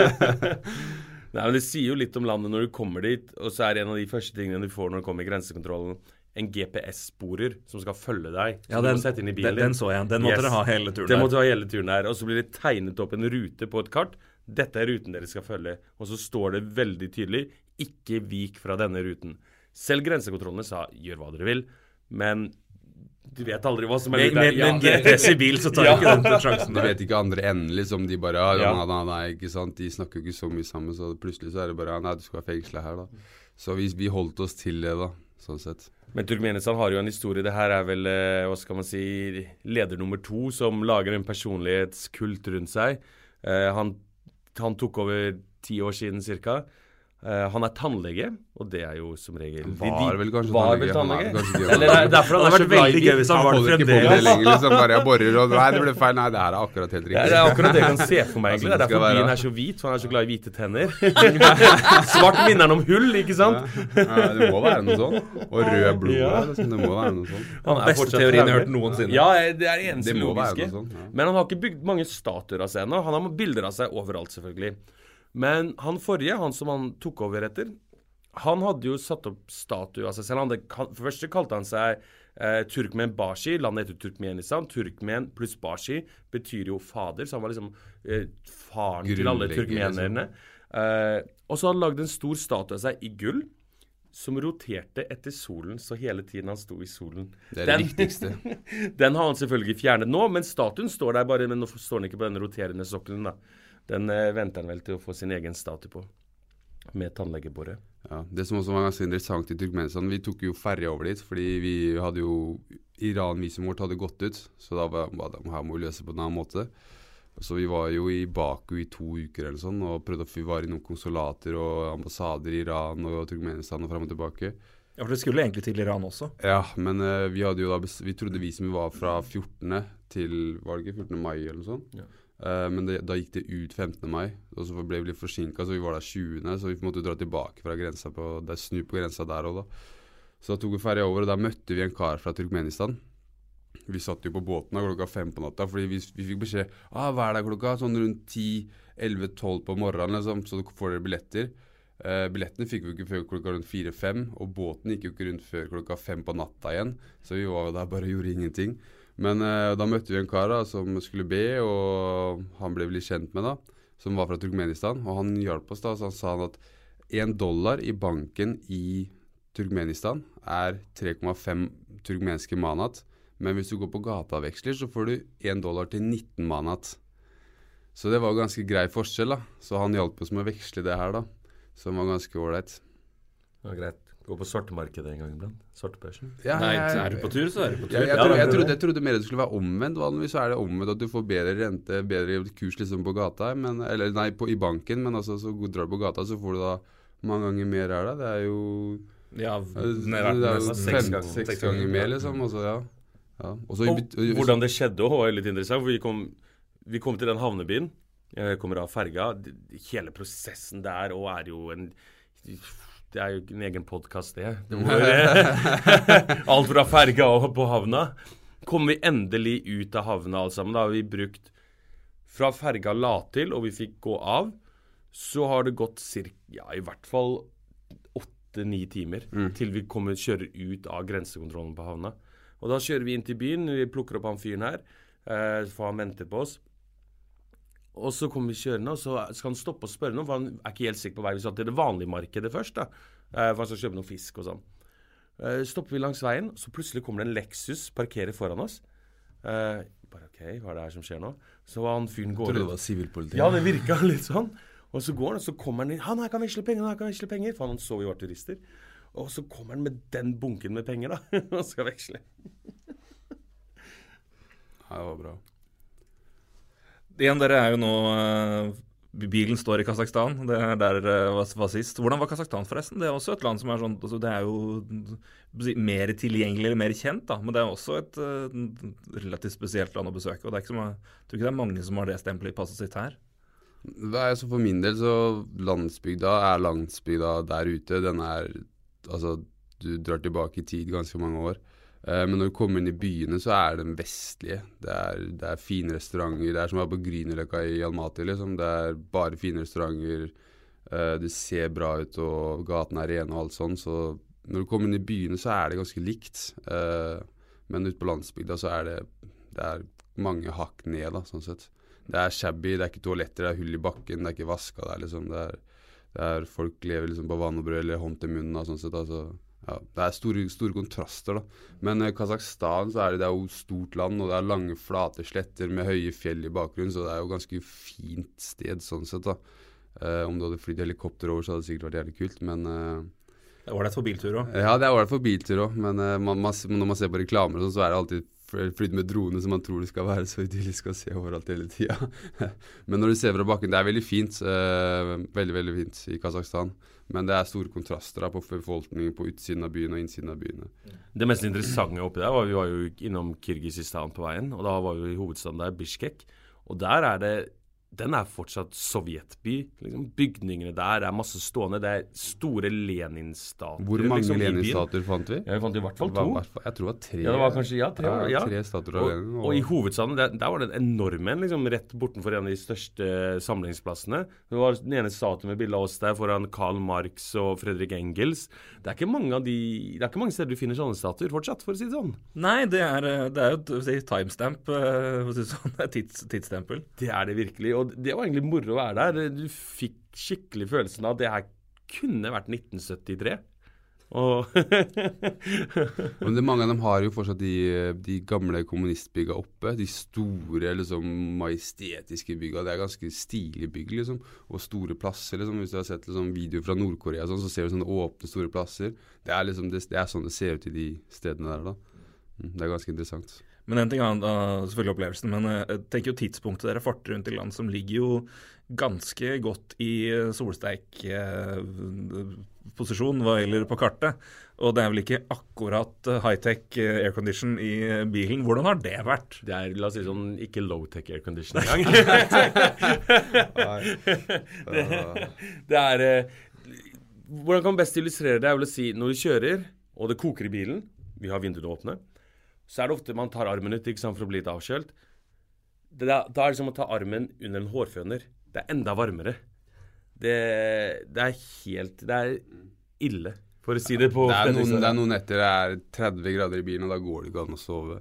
Nei, men Det sier jo litt om landet når du kommer dit, og så er en av de første tingene du får når du kommer i grensekontrollen, en GPS-sporer som skal følge deg. Som Ja, du må sette inn i den, bilen den den så jeg. Den måtte Yes. dere ha hele turen den der. du ha hele turen der. Og så blir det tegnet opp en rute på et kart. Dette er ruten dere skal følge. Og så står det veldig tydelig 'ikke vik fra denne ruten'. Selv grensekontrollene sa 'gjør hva dere vil', men du vet aldri hva som er Med, lurt der. med, med en Ja. GPS i bil, så tar Ja. ikke den sjansen Du vet ikke andre enden, liksom. De bare ja, Ja. nei, nei, nei, ikke sant. De snakker jo ikke så mye sammen, så plutselig så er det bare ja, nei, du skal være fengsla her, da. Så vi, vi holdt oss til det, da. Sånn sett. Men Turkmenistan har jo en historie. Det her er vel, eh, hva skal man si, leder nummer to som lager en personlighetskult rundt seg. Eh, han, han tok over ti år siden cirka. Eh, han er tannlege, og det er jo som regel Var de- vel kanskje var tannlege. vel Han tannlege. kanskje Eller det er derfor Det han er så glad i gøy hvis han Han var det med det fremdeles. lenger, liksom. Bare jeg borer og Nei, det ble feil. Nei, det her er akkurat helt Ja, riktig. det er akkurat det jeg kan se for meg. egentlig. Det er derfor byen er så hvit, for han er så glad i hvite tenner. Svart minner han om hull, ikke sant? Ja, det må være noe sånt. Og rød blod. Ja. liksom. Det må være noe sånt. Han er Beste teorien jeg har hørt noensinne. Ja, det er eneste Det være logiske. sånn. Ja. Men han har ikke bygd mange statuer av seg ennå. Han har bilder av seg overalt, selvfølgelig. Men han forrige, han som han tok over etter, han hadde jo satt opp statue av seg selv. Han det første kalte han seg eh, Turkmen Bashi. Landet heter Turkmenistan. Turkmen pluss Bashi betyr jo fader, så han var liksom eh, faren til alle turkmenerne. Eh, og så hadde han lagd en stor statue av seg i gull. Som roterte etter solen, så hele tiden han sto i solen. Det er det Den- viktigste. Den har han selvfølgelig fjernet nå, men statuen står der bare, men nå står den ikke på den roterende sokkelen. da. Den eh, venter han vel til å få sin egen statue på, med tannlegebordet. Ja, det som også var ganske interessant i Turkmenistan, vi tok jo ferje over dit, fordi vi hadde jo Iran-visumet vårt hadde gått ut, så da var det her må vi løse på en annen måte. Så vi var jo i Baku i to uker eller sånn, og prøvde å vi var i noen konsulater og ambassader i Iran og Turkmenistan og fram og tilbake. Ja, for det skulle egentlig til Iran også. Ja, men uh, vi hadde jo da Vi trodde visumet var fra 14. til Var det ikke 14. mai eller noe sånt? Ja. Eh, men det, da gikk det ut 15. mai, og så ble vi litt forsinka, så vi var der 20., så vi måtte dra tilbake fra grensa på der, Snu på grensa der òg, da. Så da tok vi ferja over, og da møtte vi en kar fra Turkmenistan. Vi satt jo på båten da klokka fem på natta, fordi vi, vi fikk beskjed ah, hva er det klokka? Sånn rundt 10-11-12 på morgenen, liksom, så får dere billetter. Uh, billettene fikk vi ikke før klokka rundt fire-fem, og båten gikk jo ikke rundt før klokka fem på natta igjen. Så vi var jo der bare og gjorde ingenting. Men eh, da møtte vi en kar da, som skulle be, og han ble litt kjent med, da, som var fra Turkmenistan. Og han hjalp oss da, så han sa han at én dollar i banken i Turkmenistan er 3,5 turkmenske manat. Men hvis du går på gataveksler, så får du 1 dollar til 19 manat. Så det var ganske grei forskjell, da. Så han hjalp oss med å veksle det her, da. Som var ganske ålreit. Ja, greit. Gå på svartemarkedet en gang iblant. Svartebørsen. Ja, Nei, er du på tur, så er du på tur. Jeg, jeg, trodde, det jeg, det. trodde, jeg trodde mer det skulle være omvendt. Vanligvis så er det omvendt at du får bedre rente, bedre kurs liksom på gata, men, eller nei, på, i banken, men altså så drar du på gata, så får du da mange ganger mer her, da. Det er jo Ja, det det er jo seks ganger. ganger mer, liksom. Og ja. ja. Også, Og så, Og hvordan det skjedde òg, er litt interessant. For vi kom, vi kom til den havnebyen. Jeg kommer av ferga. Hele prosessen der og er jo en Det er jo en egen podkast, det. det alt fra ferga og på havna. Kom vi endelig ut av havna alle sammen. Da har vi brukt Fra ferga la til og vi fikk gå av, så har det gått cirka, ja, i hvert fall åtte-ni timer til vi kommer, kjører ut av grensekontrollen på havna. Og da kjører vi inn til byen, vi plukker opp han fyren her, eh, for han venter på oss. Og så kommer vi kjørende, og så skal han stoppe og spørre noe, for han er ikke helt sikker på vei. Vi satt til det vanlige markedet først, da. Eh, for han skal kjøpe noe fisk og sånn. Eh, stopper vi langs veien, så plutselig kommer det en Lexus, parkerer foran oss. Eh, bare OK, hva er det her som skjer nå? Så han fyren går trodde det var sivilpolitiet. Ja, det virka litt sånn. Og så går han, og så kommer han inn. 'Han her kan veksle penger, han her kan veksle penger.' For han så vi var turister. Og så kommer han med den bunken med penger, da, og skal veksle. Det var bra. Igjen, dere er jo nå eh, Bilen står i Kasakhstan. Det er der det var, var sist. Hvordan var Kasakhstan, forresten? Det er også et land som er sånn altså, Det er jo mer tilgjengelig eller mer kjent, da. Men det er også et uh, relativt spesielt land å besøke. Og det er ikke som, jeg tror ikke det er mange som har det stempelet i passet sitt her. Det er, så for min del så landsbygda er landsbygda der ute. Den er Altså, du drar tilbake i tid ganske mange år. Eh, men når du kommer inn i byene, så er den vestlige. Det er, det er fine restauranter. Det er som å være på Grünerløkka i Almaty, liksom. Det er bare fine restauranter. Eh, det ser bra ut, og gatene er rene og alt sånn. Så når du kommer inn i byene, så er det ganske likt. Eh, men ute på landsbygda så er det, det er mange hakk ned, da, sånn sett. Det er shabby, det er ikke toaletter, det er hull i bakken, det er ikke vaska der, liksom. Det er, det er Folk lever liksom på vann og brød eller hånd til munnen, da, sånn sett. Altså, ja, det er store, store kontraster, da. Men eh, Kasakhstan så er det, det er jo stort land, og det er lange, flate sletter med høye fjell i bakgrunnen, så det er jo ganske fint sted, sånn sett, da. Eh, om du hadde flydd helikopter over, så hadde det sikkert vært jævlig kult, men eh, Det er ålreit for biltur òg. ja, det er ålreit for biltur òg, men eh, man, man, når man ser på reklamer, og sånn, så er det alltid fly- flydd med drone som man tror det skal være så idyllisk å se overalt hele tida. men når du ser fra bakken, det er veldig fint. eh, veldig, veldig fint i Kasakhstan. Men det er store kontraster på befolkningen på utsiden av byen og innsiden av byene. Det mest interessante oppi der var vi var jo innom Kirgisistan på veien, og da var vi i hovedstaden der, Bishkek. Og der er det Den er fortsatt sovjetby. Liksom. Bygningene der er masse stående. Det er store Lenin-statuer. Hvor mange liksom. Lenin-statuer fant vi? Ja, vi fant i hvert fall var to. hvert fall- Jeg tror det var tre. Ja, det var kanskje ja, tre. ja, Ja, tre statuer av Og, Lenin. og i hovedstaden, der, der var det en enorm en, liksom, rett bortenfor en av de største samlingsplassene. Det var den ene statuen med bilde av oss der foran Karl Marx og Fredrik Engels. Det er ikke mange, av de, det er ikke mange steder du finner sånne statuer fortsatt, for å si det sånn. Nei, det er, eh, det er jo et timestamp. eh, for å si det sånn, tids, tidsstempel. Det er det virkelig. Og det var egentlig moro å være der. Du fikk skikkelig følelsen av at det her kunne vært 1973. Og Men det, mange av dem har jo fortsatt de, de gamle kommunistbygga oppe. De store, liksom, majestetiske bygga. Det er ganske stilige bygg, liksom. Og store plasser, liksom. Hvis du har sett liksom, videoer fra Nord-Korea, sånn, så ser du sånne åpne, store plasser. Det er liksom, det, det er sånn det ser ut i de stedene der, da. Mm, Det er ganske interessant. Men en ting annet, da, selvfølgelig opplevelsen, men eh, jeg tenker jo tidspunktet dere farter rundt i land som ligger jo ganske godt i solsteikposisjon solsteik eh, hva gjelder på kartet. Og det er vel ikke akkurat eh, high-tech eh, aircondition i eh, bilen. Hvordan har det vært? det er la oss si sånn ikke low-tech aircondition engang. det, det er eh, Hvordan kan man best illustrere det? er vel å si når du kjører, og det koker i bilen Vi har vinduene åpne. Så er det ofte man tar armen ut ikke sant, for å bli litt avkjølt. Det er, da er det som å ta armen under en hårføner. Det er enda varmere. Det, det er helt Det er ille, for å si det på Det er, noen, det er noen netter det er 30 grader i bilen, og da går det ikke an å sove.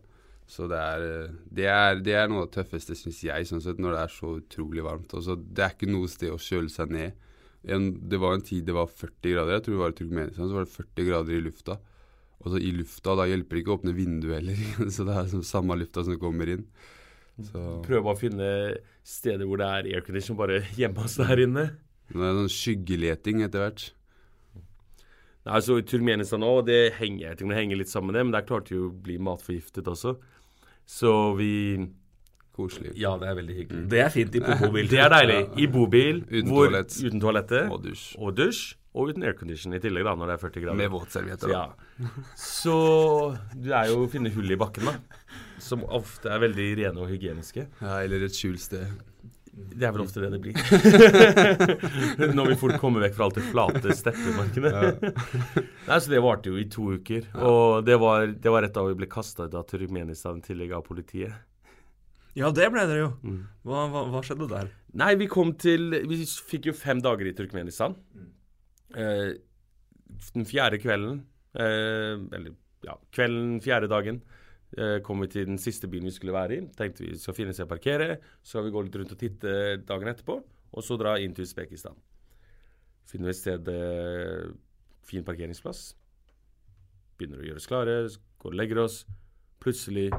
Så det er, det er, det er noe av det tøffeste, syns jeg, sånn sett, når det er så utrolig varmt. Også, det er ikke noe sted å kjøle seg ned. En, det var en tid det var 40 grader, jeg tror det var i Turkmenistan, så var det 40 grader i lufta. Og så i lufta, da hjelper det ikke å åpne vinduet heller, så det er liksom samme lufta som kommer inn. Så Prøve å finne steder hvor det er aircondition bare gjemme oss der inne. det er sånn skyggeleting etter hvert. Nei, så I Turmenistan òg, det henger, jeg det henger litt sammen med det, men der klarte vi å bli matforgiftet også. Så vi Koselig. Ja, det er veldig hyggelig. Det er fint i bobil. Det er deilig. I bobil Uten hvor, toalett. uten toalettet Og dusj. og dusj, og uten aircondition i tillegg, da, når det er 40 grader. Med våtservietter. Ja. Så du er jo å finne hull i bakken, da. Som ofte er veldig rene og hygieniske. Ja, eller et skjult sted. Det er vel ofte det det blir. Når vi fort kommer vekk fra alt det flate steppemarkene. Nei, så Det varte jo i to uker. Og det var, det var rett da vi ble kasta ut av Turkmenistan i tillegg av politiet. Ja, det ble dere jo. Mm. Hva, hva, hva skjedde der? Nei, vi kom til Vi fikk jo fem dager i Turkmenistan. Eh, den fjerde kvelden eh, Eller ja, kvelden fjerde dagen eh, kom vi til den siste byen vi skulle være i. Tenkte vi skal finne seg å parkere, så skal vi gå litt rundt og titte dagen etterpå, og så dra inn til Usbekistan. Finner vi et sted eh, fin parkeringsplass. Begynner å gjøre oss klare, går og legger oss. Plutselig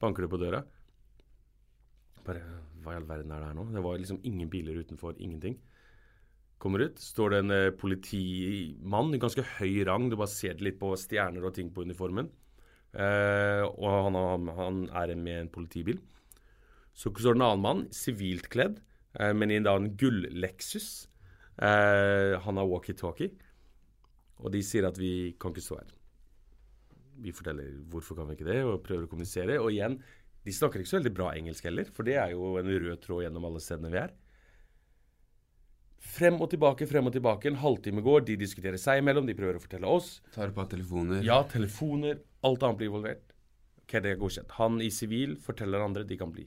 banker det på døra. Bare Hva i all verden er det her nå? Det var liksom ingen biler utenfor. Ingenting. Kommer ut, står det en eh, politimann i ganske høy rang. Du bare ser det litt på stjerner og ting på uniformen. Eh, og han, han, han er med en politibil. Så står det en annen mann, sivilt kledd, eh, men i en, en gull-Lexus. Eh, han har walkietalkie. Og de sier at vi kan ikke stå her. Vi forteller hvorfor kan vi ikke det, og prøver å kommunisere. Og igjen, de snakker ikke så veldig bra engelsk heller, for det er jo en rød tråd gjennom alle stedene vi er. Frem og tilbake, frem og tilbake. En halvtime går, de diskuterer seg imellom, de prøver å fortelle oss. Tar på telefoner. Ja, telefoner, alt annet blir involvert. Ok, det er godkjent. Han i sivil forteller andre de kan bli.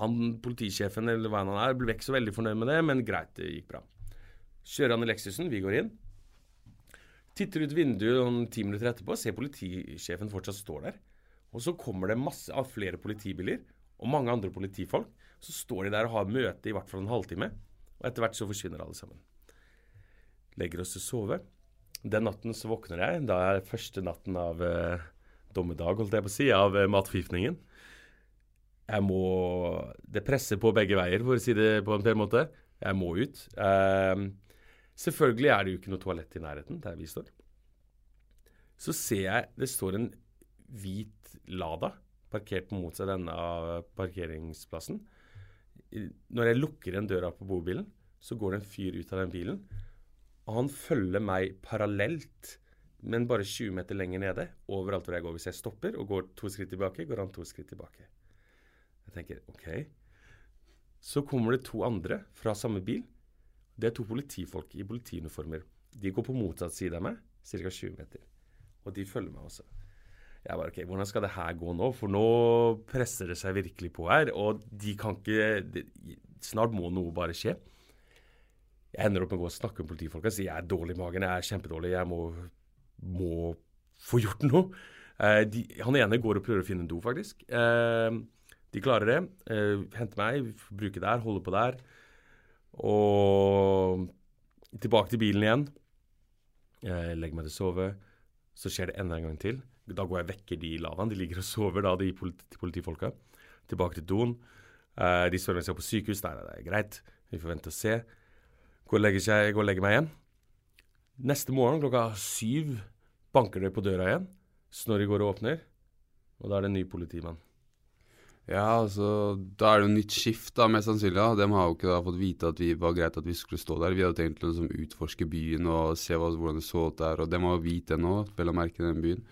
Han politisjefen eller hva han er, ble ikke så veldig fornøyd med det, men greit, det gikk bra. Kjører han i Lexusen, vi går inn. Titter ut vinduet noen ti minutter etterpå, ser politisjefen fortsatt står der. Og så kommer det masse av flere politibiler og mange andre politifolk. Så står de der og har møte i hvert fall en halvtime. Og etter hvert så forsvinner alle sammen. Legger oss til å sove. Den natten så våkner jeg. Da er første natten av eh, dommedag, holdt jeg på å si, av eh, matforgiftningen. Jeg må Det presser på begge veier, for å si det på en pen måte. Jeg må ut. Eh, selvfølgelig er det jo ikke noe toalett i nærheten der vi står. Så ser jeg det står en hvit Lada parkert på motsatt ende av parkeringsplassen. Når jeg lukker igjen døra på bobilen, så går det en fyr ut av den bilen. Og han følger meg parallelt, men bare 20 meter lenger nede. Overalt hvor jeg går. Hvis jeg stopper og går to skritt tilbake, går han to skritt tilbake. Jeg tenker OK. Så kommer det to andre fra samme bil. Det er to politifolk i politiuniformer. De går på motsatt side av meg, ca. 20 meter. Og de følger meg også. Jeg bare, ok, Hvordan skal det her gå nå? For nå presser det seg virkelig på her. Og de kan ikke de, Snart må noe bare skje. Jeg ender opp med å gå og snakke med politifolka og si jeg er dårlig i magen, jeg er kjempedårlig, jeg må, må få gjort noe. Eh, de, han ene går og prøver å finne en do, faktisk. Eh, de klarer det. Eh, henter meg, bruker der, holder på der. Og tilbake til bilen igjen. Eh, legger meg til å sove. Så skjer det enda en gang til. Da går jeg og vekker de i. De ligger og sover, da, de politi politifolka. Tilbake til doen. Eh, de spør om jeg skal på sykehus. Nei, nei, det er greit. Vi får vente og se. Går og seg, går og legger meg igjen. Neste morgen klokka syv banker det på døra igjen. Snorri går og åpner, og da er det en ny politimann. Ja, altså, Da er det jo nytt skift, da, mest sannsynlig. da. De har jo ikke da fått vite at vi var greit at vi skulle stå der. Vi hadde tenkt å liksom, utforske byen og se hva, hvordan det så ut der. Og de har jo vite nå, vel å merke den byen.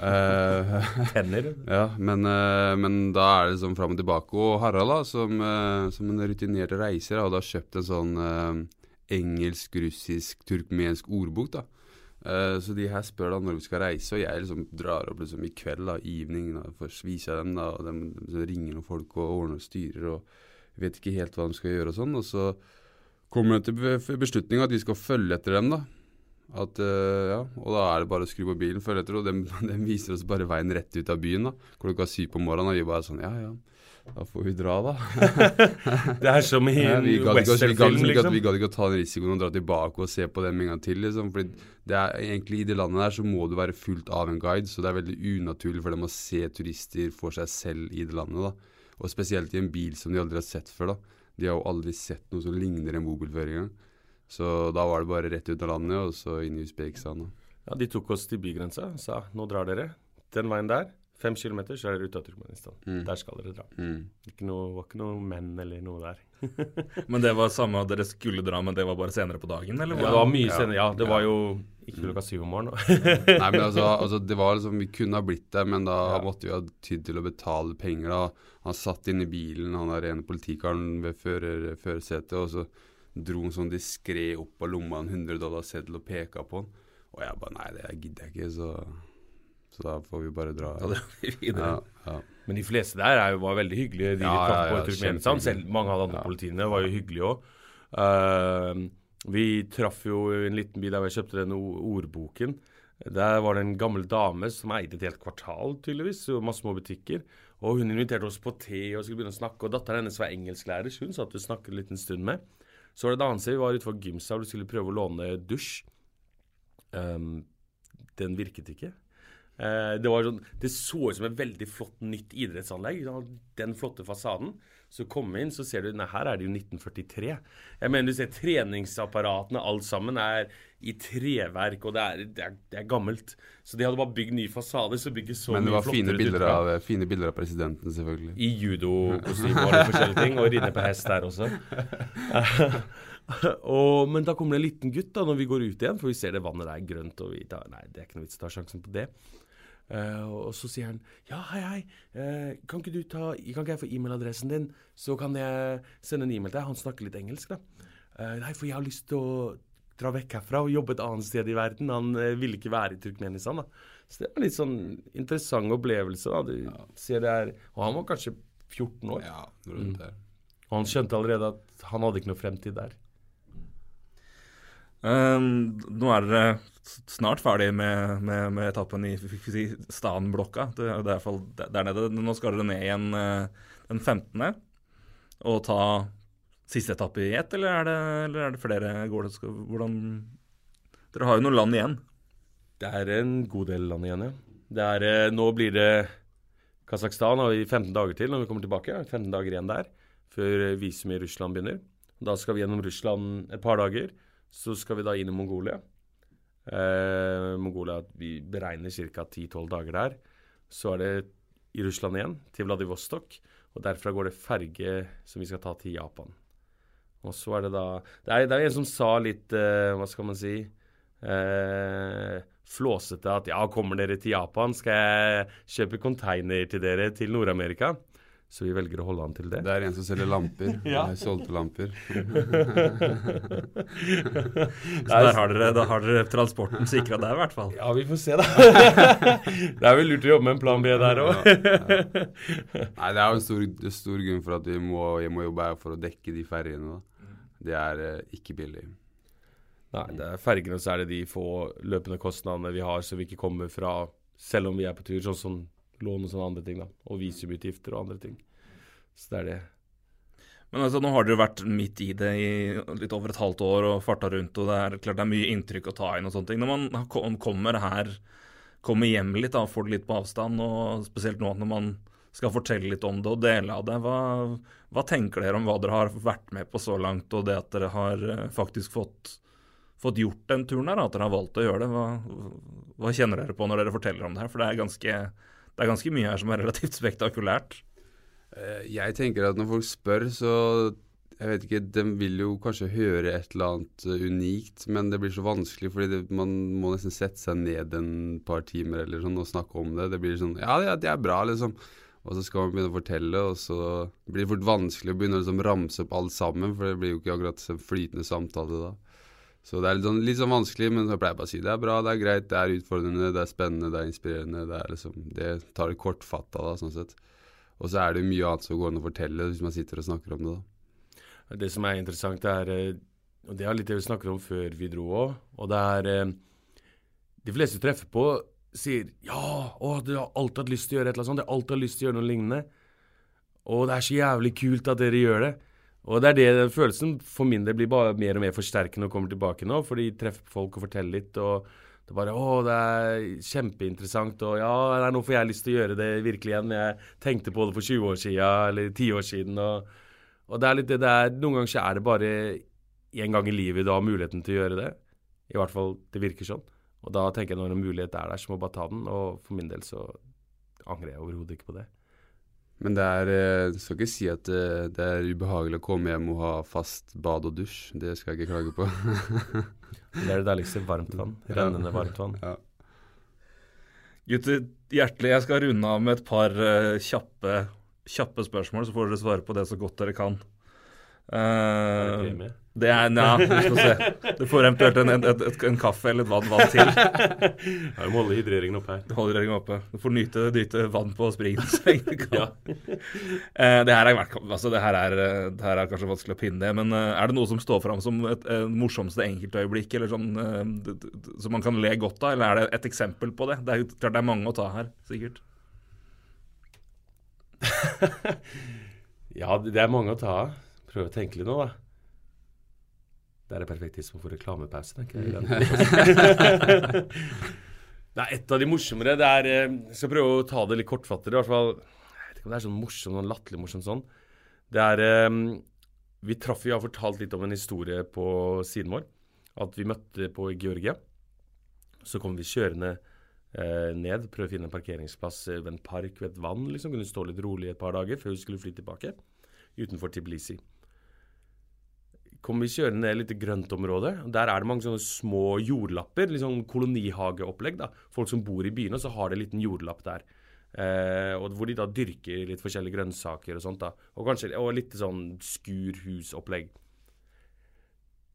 uh, Tenner. ja, men, uh, men da er det sånn fram og tilbake. Og Harald, da, som, uh, som en rutinert reiser, hadde da kjøpt en sånn eh, engelsk, russisk, turkmensk ordbok. da. Eh, så de her spør da når vi skal reise, og jeg liksom drar opp liksom i kveld, da, evening. da, for å vise dem, da, og de, de ringer noen folk og ordner og styrer og vet ikke helt hva de skal gjøre og sånn. Og så kommer de til beslutninga beslutning at vi skal følge etter dem, da. At, uh, ja, og da er det bare å skru på bilen, følge etter, og de, de viser oss bare veien rett ut av byen da, klokka syv på morgenen. Og vi bare sånn, ja ja, da får vi dra, da. Det er som i en westernfilm, liksom. vi gadd ikke å ta den risikoen og dra tilbake og se på dem en gang til. liksom. Fordi det er egentlig I det landet der så må du være fullt av en guide, så det er veldig unaturlig for dem å se turister for seg selv i det landet. da. Og spesielt i en bil som de aldri har sett før. da. De har jo aldri sett noe som ligner en bobil før engang. Så da var det bare rett ut av landet og så inn i Usbekistan. da. Ja, De tok oss til bygrensa og sa nå drar dere den veien der. Fem kilometer, så er dere ute av Turkmenistan. Mm. Der skal dere dra. Mm. Ikke noe, var ikke noe menn eller noe der. Men det var samme at dere skulle dra, men det var bare senere på dagen, eller? Ja, det var mye senere. Ja, det var jo ikke klokka syv om morgenen. Nei, men altså, altså, det var liksom, Vi kunne ha blitt der, men da Ja. måtte vi ha tid til å betale penger. da. Han satt inne i bilen, han der ene politikaren ved fører, førersetet, og så dro han sånn diskré opp av lomma en 100 dollar seddel og peka på han. Og jeg bare Nei, det gidder jeg ikke, så, så da får vi bare dra. Da drar vi videre. Ja, ja. Men de fleste der er jo, var veldig hyggelige. De Ja, vi traff på i Turkmenistan. Selv mange av de andre Ja. politiene var jo hyggelige òg. vi traff jo en liten by der vi kjøpte den ordboken. Der var det en gammel dame som eide et helt kvartal, tydeligvis, og masse små butikker. Og hun inviterte oss på te og skulle begynne å snakke. Og datteren hennes var engelsklærer, så hun satt og snakket en liten stund med. Så var det et annet sted vi var utenfor gymsal og skulle prøve å låne dusj. Um, den virket ikke. Eh, det, var sånn, det så ut som et veldig flott nytt idrettsanlegg. Den flotte fasaden. Så kom vi inn, så ser du Nei, her er det jo 1943. Jeg mener, du ser treningsapparatene, alt sammen, er i treverk, og det er, det er, det er gammelt. Så de hadde bare bygd ny fasade, så bygget så Men det var fine bilder, av, fine bilder av presidenten, selvfølgelig. I judokostyme og forskjellige ting, og ridde på hest der også. og, men da kommer det en liten gutt da når vi går ut igjen, for vi ser det vannet der er grønt, og vi tar, nei, det er ikke noe vits å ta sjansen på det. Eh, og så sier han ja, hei, hei, uh, kan ikke du ta Kan ikke jeg få e-mailadressen din, så kan jeg sende en e-mail til deg? Han snakker litt engelsk, da. Uh, nei, for jeg har lyst til å dra vekk herfra og jobbe et annet sted i verden. Han ville ikke være i Turkmenistan, da. Så det var en litt sånn interessant opplevelse, da. Du ser det er Og han var kanskje 14 år. Ja, rundt der. Og han skjønte allerede at han hadde ikke noe fremtid der. Ehm, nå er dere snart ferdig med, med, med etappen i si, Stanblokka. Det er i hvert fall der nede. Nå skal dere ned igjen eh, den 15. og ta siste etappe i ett, eller er det, eller er det flere? Det, skal, hvordan Dere har jo noen land igjen. Det er en god del land igjen, ja. Det er, eh, nå blir det Kasakhstan har vi 15 dager til når vi kommer tilbake. 15 dager igjen der før eh, visum i Russland begynner. Da skal vi gjennom Russland et par dager. Så skal vi da inn i Mongolia. Eh, Mongolia vi beregner ca. 10-12 dager der. Så er det i Russland igjen, til Vladivostok. Og derfra går det ferge som vi skal ta til Japan. Og så er det da Det er, det er en som sa litt eh, Hva skal man si eh, Flåsete at ja, kommer dere til Japan, skal jeg kjøpe container til dere til Nord-Amerika. Så vi velger å holde an til det. Det er en som selger lamper. Ja. Jeg solgte lamper. Så der har dere, da har dere transporten sikra der, i hvert fall. Ja, vi får se, da. det er vel lurt å jobbe med en plan B der òg. Nei, det er jo en stor, stor grunn for at vi må, jeg må jobbe her for å dekke de ferjene. Det er eh, ikke billig. Nei, det er fergene, så er det de få løpende kostnadene vi har, så vi ikke kommer fra selv om vi er på tur, sånn som lån og sånne andre ting, da. Og visumutgifter og andre ting. Så det er det. Men altså, nå har dere vært midt i det i litt over et halvt år og farta rundt, og det er klart det er mye inntrykk å ta inn og sånne ting. Når man kommer her, kommer hjem litt, da, får det litt på avstand, og spesielt nå når man skal fortelle litt om det og dele av det, hva, hva tenker dere om hva dere har vært med på så langt, og det at dere har eh, faktisk fått, fått gjort den turen her, at dere har valgt å gjøre det? Hva, hva kjenner dere på når dere forteller om det her? For det er ganske, det er ganske mye her som er relativt spektakulært. Eh, Jeg tenker at når folk spør, så jeg vet ikke, De vil jo kanskje høre et eller annet eh, unikt, men det blir så vanskelig, fordi det, man må nesten sette seg ned en par timer eller sånn og snakke om det. Det blir sånn Ja, det, det er bra, liksom. Og så skal man begynne å fortelle, og så blir det fort vanskelig å begynne å liksom ramse opp alt sammen, for det blir jo ikke akkurat en flytende samtale da. Så det er litt sånn, litt sånn vanskelig, men så pleier jeg bare å si det er bra, det er greit, det er utfordrende, det er spennende, det er inspirerende. Det, er liksom, det tar det kortfatta, da, sånn sett. Og så er det mye annet som går an å fortelle hvis man sitter og snakker om det, da. Det som er interessant, er eh, Og det er litt det vi snakket om før vi dro òg. Og det er eh, De fleste du treffer på, sier ja, å, du har alltid hatt lyst til å gjøre et eller annet sånt. du har alltid hatt lyst til å gjøre noe lignende. Og det er så jævlig kult at dere gjør det. Og det er det den følelsen for min del blir bare mer og mer forsterkende og kommer tilbake nå, for de treffer folk og forteller litt, og det er bare Å, det er kjempeinteressant, og ja, nå får jeg lyst til å gjøre det virkelig igjen. Jeg tenkte på det for 20 år siden, eller 10 år siden, og, og det er litt det det er Noen ganger så er det bare én gang i livet du har muligheten til å gjøre det. I hvert fall det virker sånn. Og da tenker jeg når en mulighet er der, så må jeg bare ta den, og for min del så angrer jeg overhodet ikke på det. Men det er Jeg skal ikke si at det, det, er ubehagelig å komme hjem og ha fast bad og dusj. Det skal jeg ikke klage på. det er det deiligste. Varmt vann. Rennende varmt vann. Ja. Gutter, hjertelig. Jeg skal runde av med et par uh, kjappe, kjappe, spørsmål, så får dere svare på det så godt dere kan. Uh, det? Det er Nja, vi skal se. Du får eventuelt en, en, en, en kaffe eller et vann, vann til. Ja, vi må holde hydreringen oppe her. Du holder hydreringen oppe. Du får nyte, nyte vann på springen så lenge du kan. Ja. Eh, det, her er, altså, det, her er, det her er kanskje vanskelig å pinne det, men eh, er det noe som står fram som et, et morsomste enkeltøyeblikk, eller sånn, eh, som man kan le godt av, eller er det et eksempel på det? Det er klart det er mange å ta her, sikkert. ja, det er mange å ta av. Prøve å tenke litt nå, da. Det er det perfekt tidspunkt for reklamepause, tenker jeg. er et av de morsommere det er Jeg eh, skal prøve å ta det litt kortfattere. I hvert fall, jeg vet ikke om det er sånn morsomt, sånn latterlig morsomt sånn. Det er eh, Vi traff Vi har fortalt litt om en historie på siden vår. At vi møtte på Georgia. Så kom vi kjørende eh, ned, prøvde å finne en parkeringsplass ved en park ved et vann. liksom, Kunne stå litt rolig et par dager før vi skulle fly tilbake. Utenfor Tiblisi kommer vi kjørende ned litt lite grøntområde. Der er det mange sånne små jordlapper. litt sånn kolonihageopplegg. da. Folk som bor i byene, så har det en liten jordlapp der. Eh, og Hvor de da dyrker litt forskjellige grønnsaker og sånt. da. Og kanskje og litt sånn skurhusopplegg.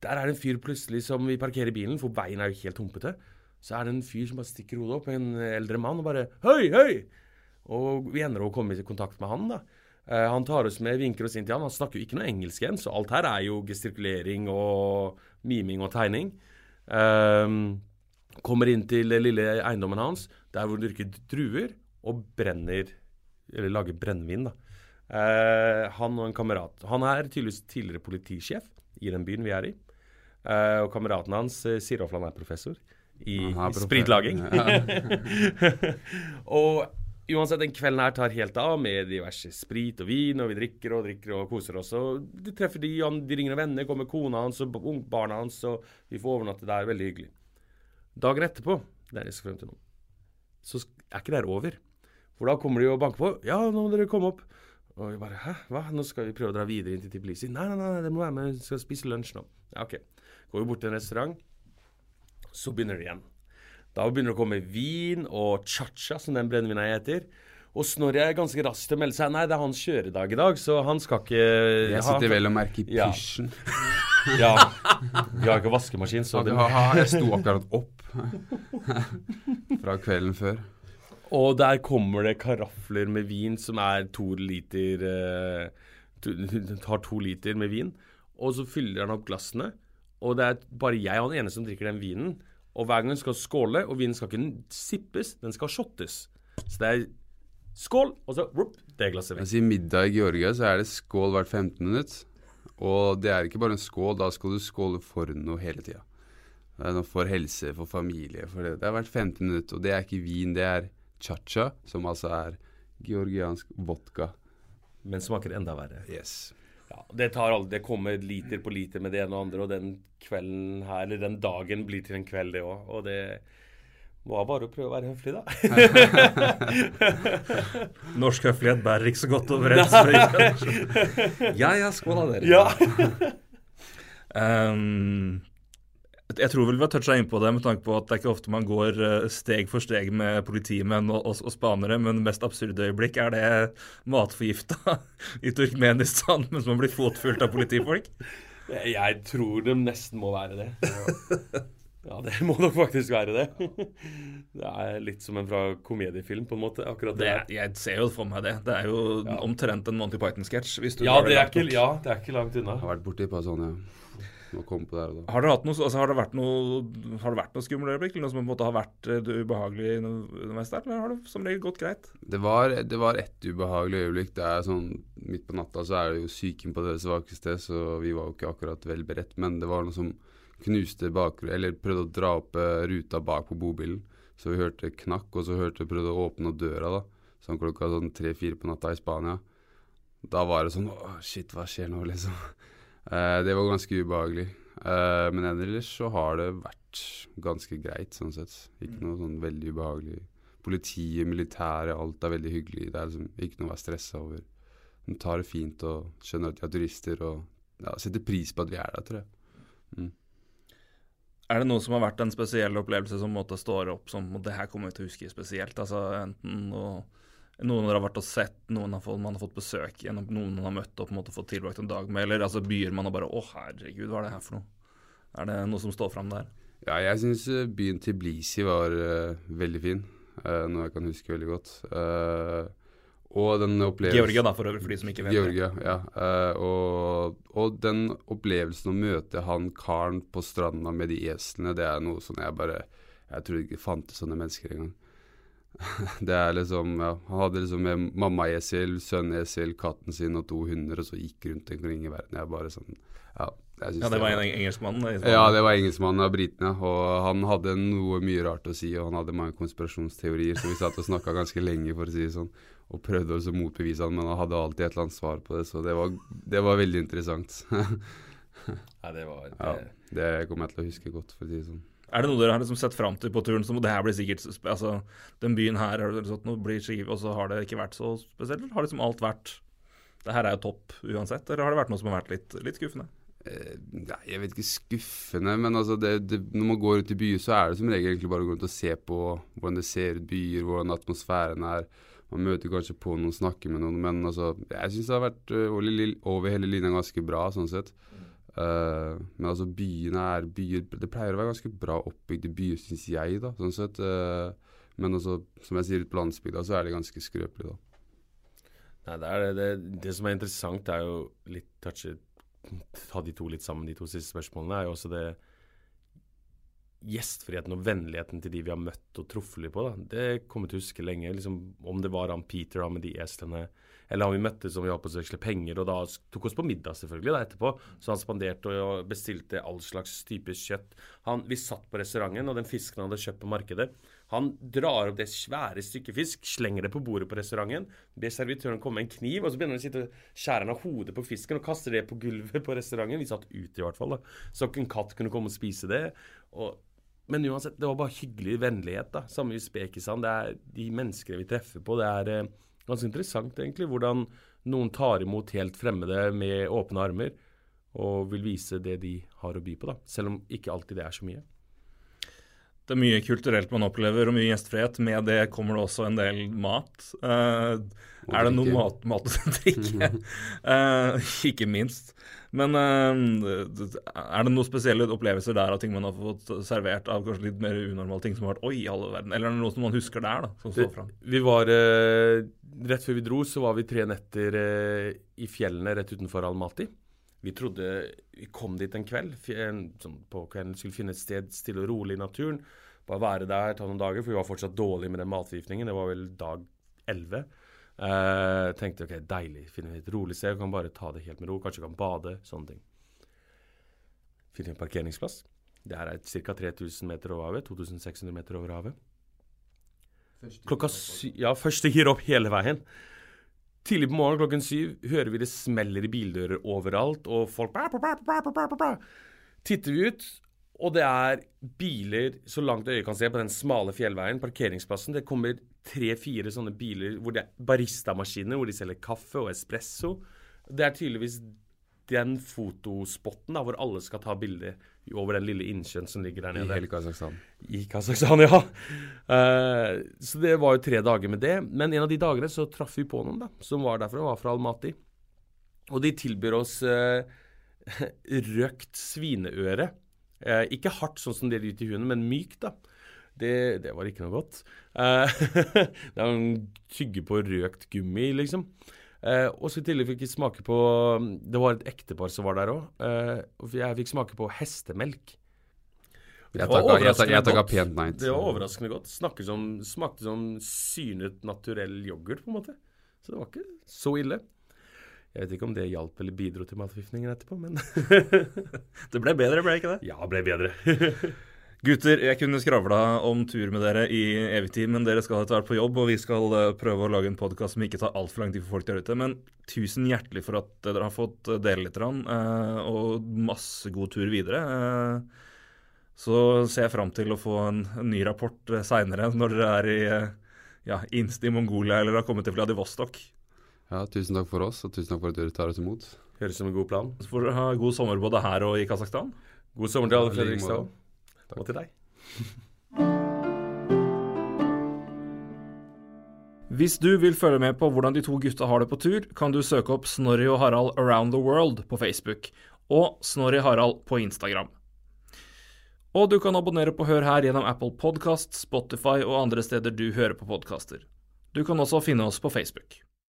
Der er det en fyr plutselig som vi parkerer bilen, for veien er jo helt humpete. Så er det en fyr som bare stikker hodet opp, en eldre mann, og bare Høy, høy! Og vi ender å komme i kontakt med han, da. Uh, han tar oss med, vinker oss inn til han. Han snakker jo ikke noe engelsk igjen, så alt her er jo gestikulering og miming og tegning. Um, kommer inn til lille eiendommen hans, der hvor han dyrker druer og brenner Eller lager brennevin, da. Uh, han og en kamerat. Han er tydeligvis tidligere politisjef i den byen vi er i. og kameraten hans sier iallfall han er professor i, i spritlaging. og Uansett, den kvelden her tar helt av med diverse sprit og vin, og vi drikker og drikker og koser oss. Og du treffer de, de ringer venner, kommer kona hans og barna hans, og vi får overnatte der. Veldig hyggelig. Dagen etterpå, det er jeg skal frem til nå, så er ikke det her over. For da kommer de og banker på. 'Ja, nå må dere komme opp.' Og vi bare 'Hæ, hva? Nå skal vi prøve å dra videre inn til Tiblisi.' 'Nei, nei, nei, dere må være med, vi skal spise lunsj nå.' Ja, OK. Går vi bort til en restaurant, så begynner det igjen. Da begynner det å komme vin og cha-cha, som den brennevina heter. Og Snorre er ganske rask til å melde seg. Nei, det er hans kjøredag i dag, så han skal ikke Jeg sitter vel og merker i pysjen. Ja. ja. Vi har ikke vaskemaskin, så det Jeg sto akkurat opp fra kvelden før. Og der kommer det karafler med vin som er to liter uh, Tar to liter med vin. Og så fyller han opp glassene. Og det er bare jeg og han ene som drikker den vinen. Og hver gang skal skåle, og vinen skal ikke sippes, den skal shottes. Så det er skål, og så whoop, det glasset vekk. Altså, I middag i Georgia så er det skål hvert 15 minutt. Og det er ikke bare en skål, da skal du skåle for noe hele tida. For helse, for familie. For det. det er hvert 15 minutter, og det er ikke vin, det er cha-cha, som altså er georgiansk vodka. Men smaker enda verre. Yes. Det, tar, aldri det kommer liter på liter med det ene og andre, og den kvelden her, eller den dagen blir til en kveld, det òg. Og det var bare å prøve å være høflig, da. Norsk høflighet bærer ikke så godt overens. ja ja, skål da, dere. Ja. um, jeg tror vel vi har toucha innpå det med tanke på at det er ikke ofte man går eh, steg for steg med politimenn og, og, og spanere, men det mest absurde øyeblikk er det matforgifta i Turkmenistan mens man blir fotfulgt av politifolk. Jeg, tror det nesten må være det. Ja, det må nok faktisk være det. Det er litt som en fra komediefilm, på en måte. akkurat det. Det, jeg ser jo for meg det. Det er jo Ja. omtrent en Monty Python-sketsj. Ja, ja, det er ikke langt unna. Jeg har vært borti et par sånne, ja. Det. Har, hatt noe, altså, har det vært noe Har det vært noe skummelt øyeblikk? Eller noe som på en måte har vært eh, ubehagelig underveis der? Eller har det som regel gått greit? Det var, det var et ubehagelig øyeblikk. Det er sånn, Midt på natta så er det jo psyken på deres svakeste, så vi var jo ikke akkurat vel beredt. Men det var noe som knuste bakgrunnen, eller prøvde å dra opp eh, ruta bak på bobilen. Så vi hørte knakk, og så hørte prøvde å åpne døra da. Sånn klokka sånn tre-fire på natta i Spania. Da var det sånn Å, shit, hva skjer nå, liksom? Eh, det var ganske ubehagelig. Eh, men ellers så har det vært ganske greit, sånn sett. Ikke noe sånn veldig ubehagelig. Politiet, militæret, alt er veldig hyggelig. Det er liksom ikke noe å være stressa over. De tar det fint og skjønner at vi er turister og ja, setter pris på at vi er der, tror jeg. Er det noe som har vært en spesiell opplevelse som måtte stå opp som det her kommer vi til å huske spesielt? Altså enten noe, noen har vært og sett, noen har fått, man har fått besøk gjennom, noen har møtt og på en måte fått tilbrakt en dag med, eller altså byer man har bare Å, herregud, hva er det her for noe? Er det noe som står fram der? Ja, jeg syns byen Tbilisi var uh, veldig fin. uh, noe jeg kan huske veldig godt. Uh, og den opplevelsen Georgia, da, for øvrig, for de som ikke vet det. Georgia, ja. Eh, og, og den opplevelsen å møte han karen på stranda med de eslene, det er noe sånn jeg bare Jeg trodde ikke det fantes sånne mennesker engang. det er liksom ja, Han hadde liksom med mammaesel, sønnesel, katten sin og to hunder, og så gikk rundt omkring i verden. Jeg bare sånn Ja, Ja, det var en engelskmann? ja, det var engelskmannen av britene, og han hadde noe mye rart å si, og han hadde mange konspirasjonsteorier, så vi satt og snakka ganske lenge, for å si det sånn, og prøvde også å motbevise han, men han hadde alltid et eller annet svar på det, så det var, det var veldig interessant. ja, det var ja, det kommer jeg til å huske godt, for å si det sånn. Er det noe dere har liksom sett fram til på turen? Som det her blir sikkert altså, Den byen her har det sånn, blir sikkert, og så har det ikke vært så spesielt? Har liksom alt vært Det her er jo topp uansett, eller har det vært noe som har vært litt, litt skuffende? Eh, Nei, jeg vet ikke skuffende, men altså det, det, når man går ut i byer, så er det som regel egentlig bare å gå rundt og se på hvordan det ser ut byer, hvordan atmosfæren er. Man møter kanskje på noen, snakker med noen, men altså, jeg syns det har vært eh, over, over hele linja ganske bra, sånn sett. Eh, men altså, byene er byer Det pleier å være ganske bra oppbygde byer, syns jeg, da, sånn sett. Uh, men altså, som jeg sier, ute på landsbygda så er det ganske skrøpelig, da. Nei, det, det, det, det som er interessant, er jo litt touchet Ta de to litt sammen, de to siste spørsmålene, er jo også det Gjestfriheten og vennligheten til de vi har møtt og truffet på. da, Det kommer til å huske lenge. liksom Om det var han Peter da, med de eslene, eller han vi møttes som vi var på å veksle penger, og da tok oss på middag selvfølgelig da etterpå. Så han spanderte og bestilte all slags type kjøtt. Han, vi satt på restauranten, og den fisken han hadde kjøpt på markedet Han drar opp det svære stykket fisk, slenger det på bordet på restauranten, ber servitøren komme med en kniv, og så begynner han å sitte og skjære av hodet på fisken og kaster det på gulvet på restauranten. Vi satt ute i hvert fall, da. Så en katt kunne komme og spise det. Og men uansett, det var bare hyggelig vennlighet. da, Samme i Spekisand. Det er de menneskene vi treffer på. Det er eh, ganske interessant, egentlig, hvordan noen tar imot helt fremmede med åpne armer og vil vise det de har å by på, da. Selv om ikke alltid det er så mye. Det er mye kulturelt man opplever, og mye gjestfrihet. Med det kommer det også en del mat. Uh, er det noe mat, mat å drikke? Uh, ikke minst. Men uh, er det noen spesielle opplevelser der av ting man har fått servert av kanskje litt mer unormale ting som har vært Oi, alle verden. Eller er det noe som man husker der, da, som står fram? Vi var Rett før vi dro, så var vi tre netter i fjellene rett utenfor Almaty. Vi trodde Vi kom dit en kveld. Sånn på kvelden skulle finne et sted stille og rolig i naturen. Bare være der, ta noen dager, for vi var fortsatt dårlige med den matforgiftningen. Det var vel dag 11. Eh, tenkte ok, deilig. Finne et rolig sted. Kan bare ta det helt med ro. Kanskje kan bade. Sånne ting. Finne en parkeringsplass. Det her er ca. 3000 meter over havet. 2600 meter over havet. Klokka sy Ja, først gir opp hele veien. Tidlig på morgenen klokken syv hører vi det smeller i bildører overalt, og folk. Titter vi ut, og det er biler så langt øyet kan se på den smale fjellveien, parkeringsplassen. Det kommer tre-fire sånne biler hvor det er baristamaskiner, hvor de selger kaffe og espresso. Det er tydeligvis den fotospotten da, hvor alle skal ta bilder over den lille innsjøen som ligger der I nede. hele Kasakhstan. I Kasakhstan, ja. Uh, så det var jo tre dager med det. Men en av de dagene så traff vi på noen da, som var derfra, var fra Almaty. Og de tilbyr oss uh, røkt svineøre. Uh, ikke hardt sånn som det er til i hunden, men mykt, da. Det, det var ikke noe godt. Det er en tygge på røkt gummi, liksom. Eh, og så i tillegg fikk jeg smake på Det var et ektepar som var der òg. Eh, og jeg fikk smake på hestemelk. Jeg var takka- jeg overraskende takka- jeg takka godt. pent nei. Det var overraskende godt. Som, smakte som synet naturell yoghurt, på en måte. Så det var ikke så ille. Jeg vet ikke om det hjalp eller bidro til matforgiftningen etterpå, men Det ble bedre, ble det ikke det? ja, det ble bedre. Gutter, jeg kunne skravla om tur med dere i evig tid, men dere skal etter hvert på jobb, og vi skal eh, prøve å lage en podkast som ikke tar altfor lang tid for folk der ute. Men tusen hjertelig for at dere har fått eh, dele litt, eh, og masse god tur videre. Eh, Så ser jeg fram til å få en, ny rapport seinere, når dere er i eh, ja, inst i Mongolia eller har kommet til Vladivostok. Ja, tusen takk for oss, og tusen takk for at dere tar oss imot. Høres som en god plan. Så får dere ha god sommer både her og i Kasakhstan. God sommer til alle Fredrikstad òg. Og til deg. Hvis du vil følge med på hvordan de to gutta har det på tur, kan du søke opp Snorri og Harald Around the World på Facebook og Snorri Harald på Instagram. Og du kan abonnere på Hør her gjennom Apple Podkast, Spotify og andre steder du hører på podkaster. Du kan også finne oss på Facebook.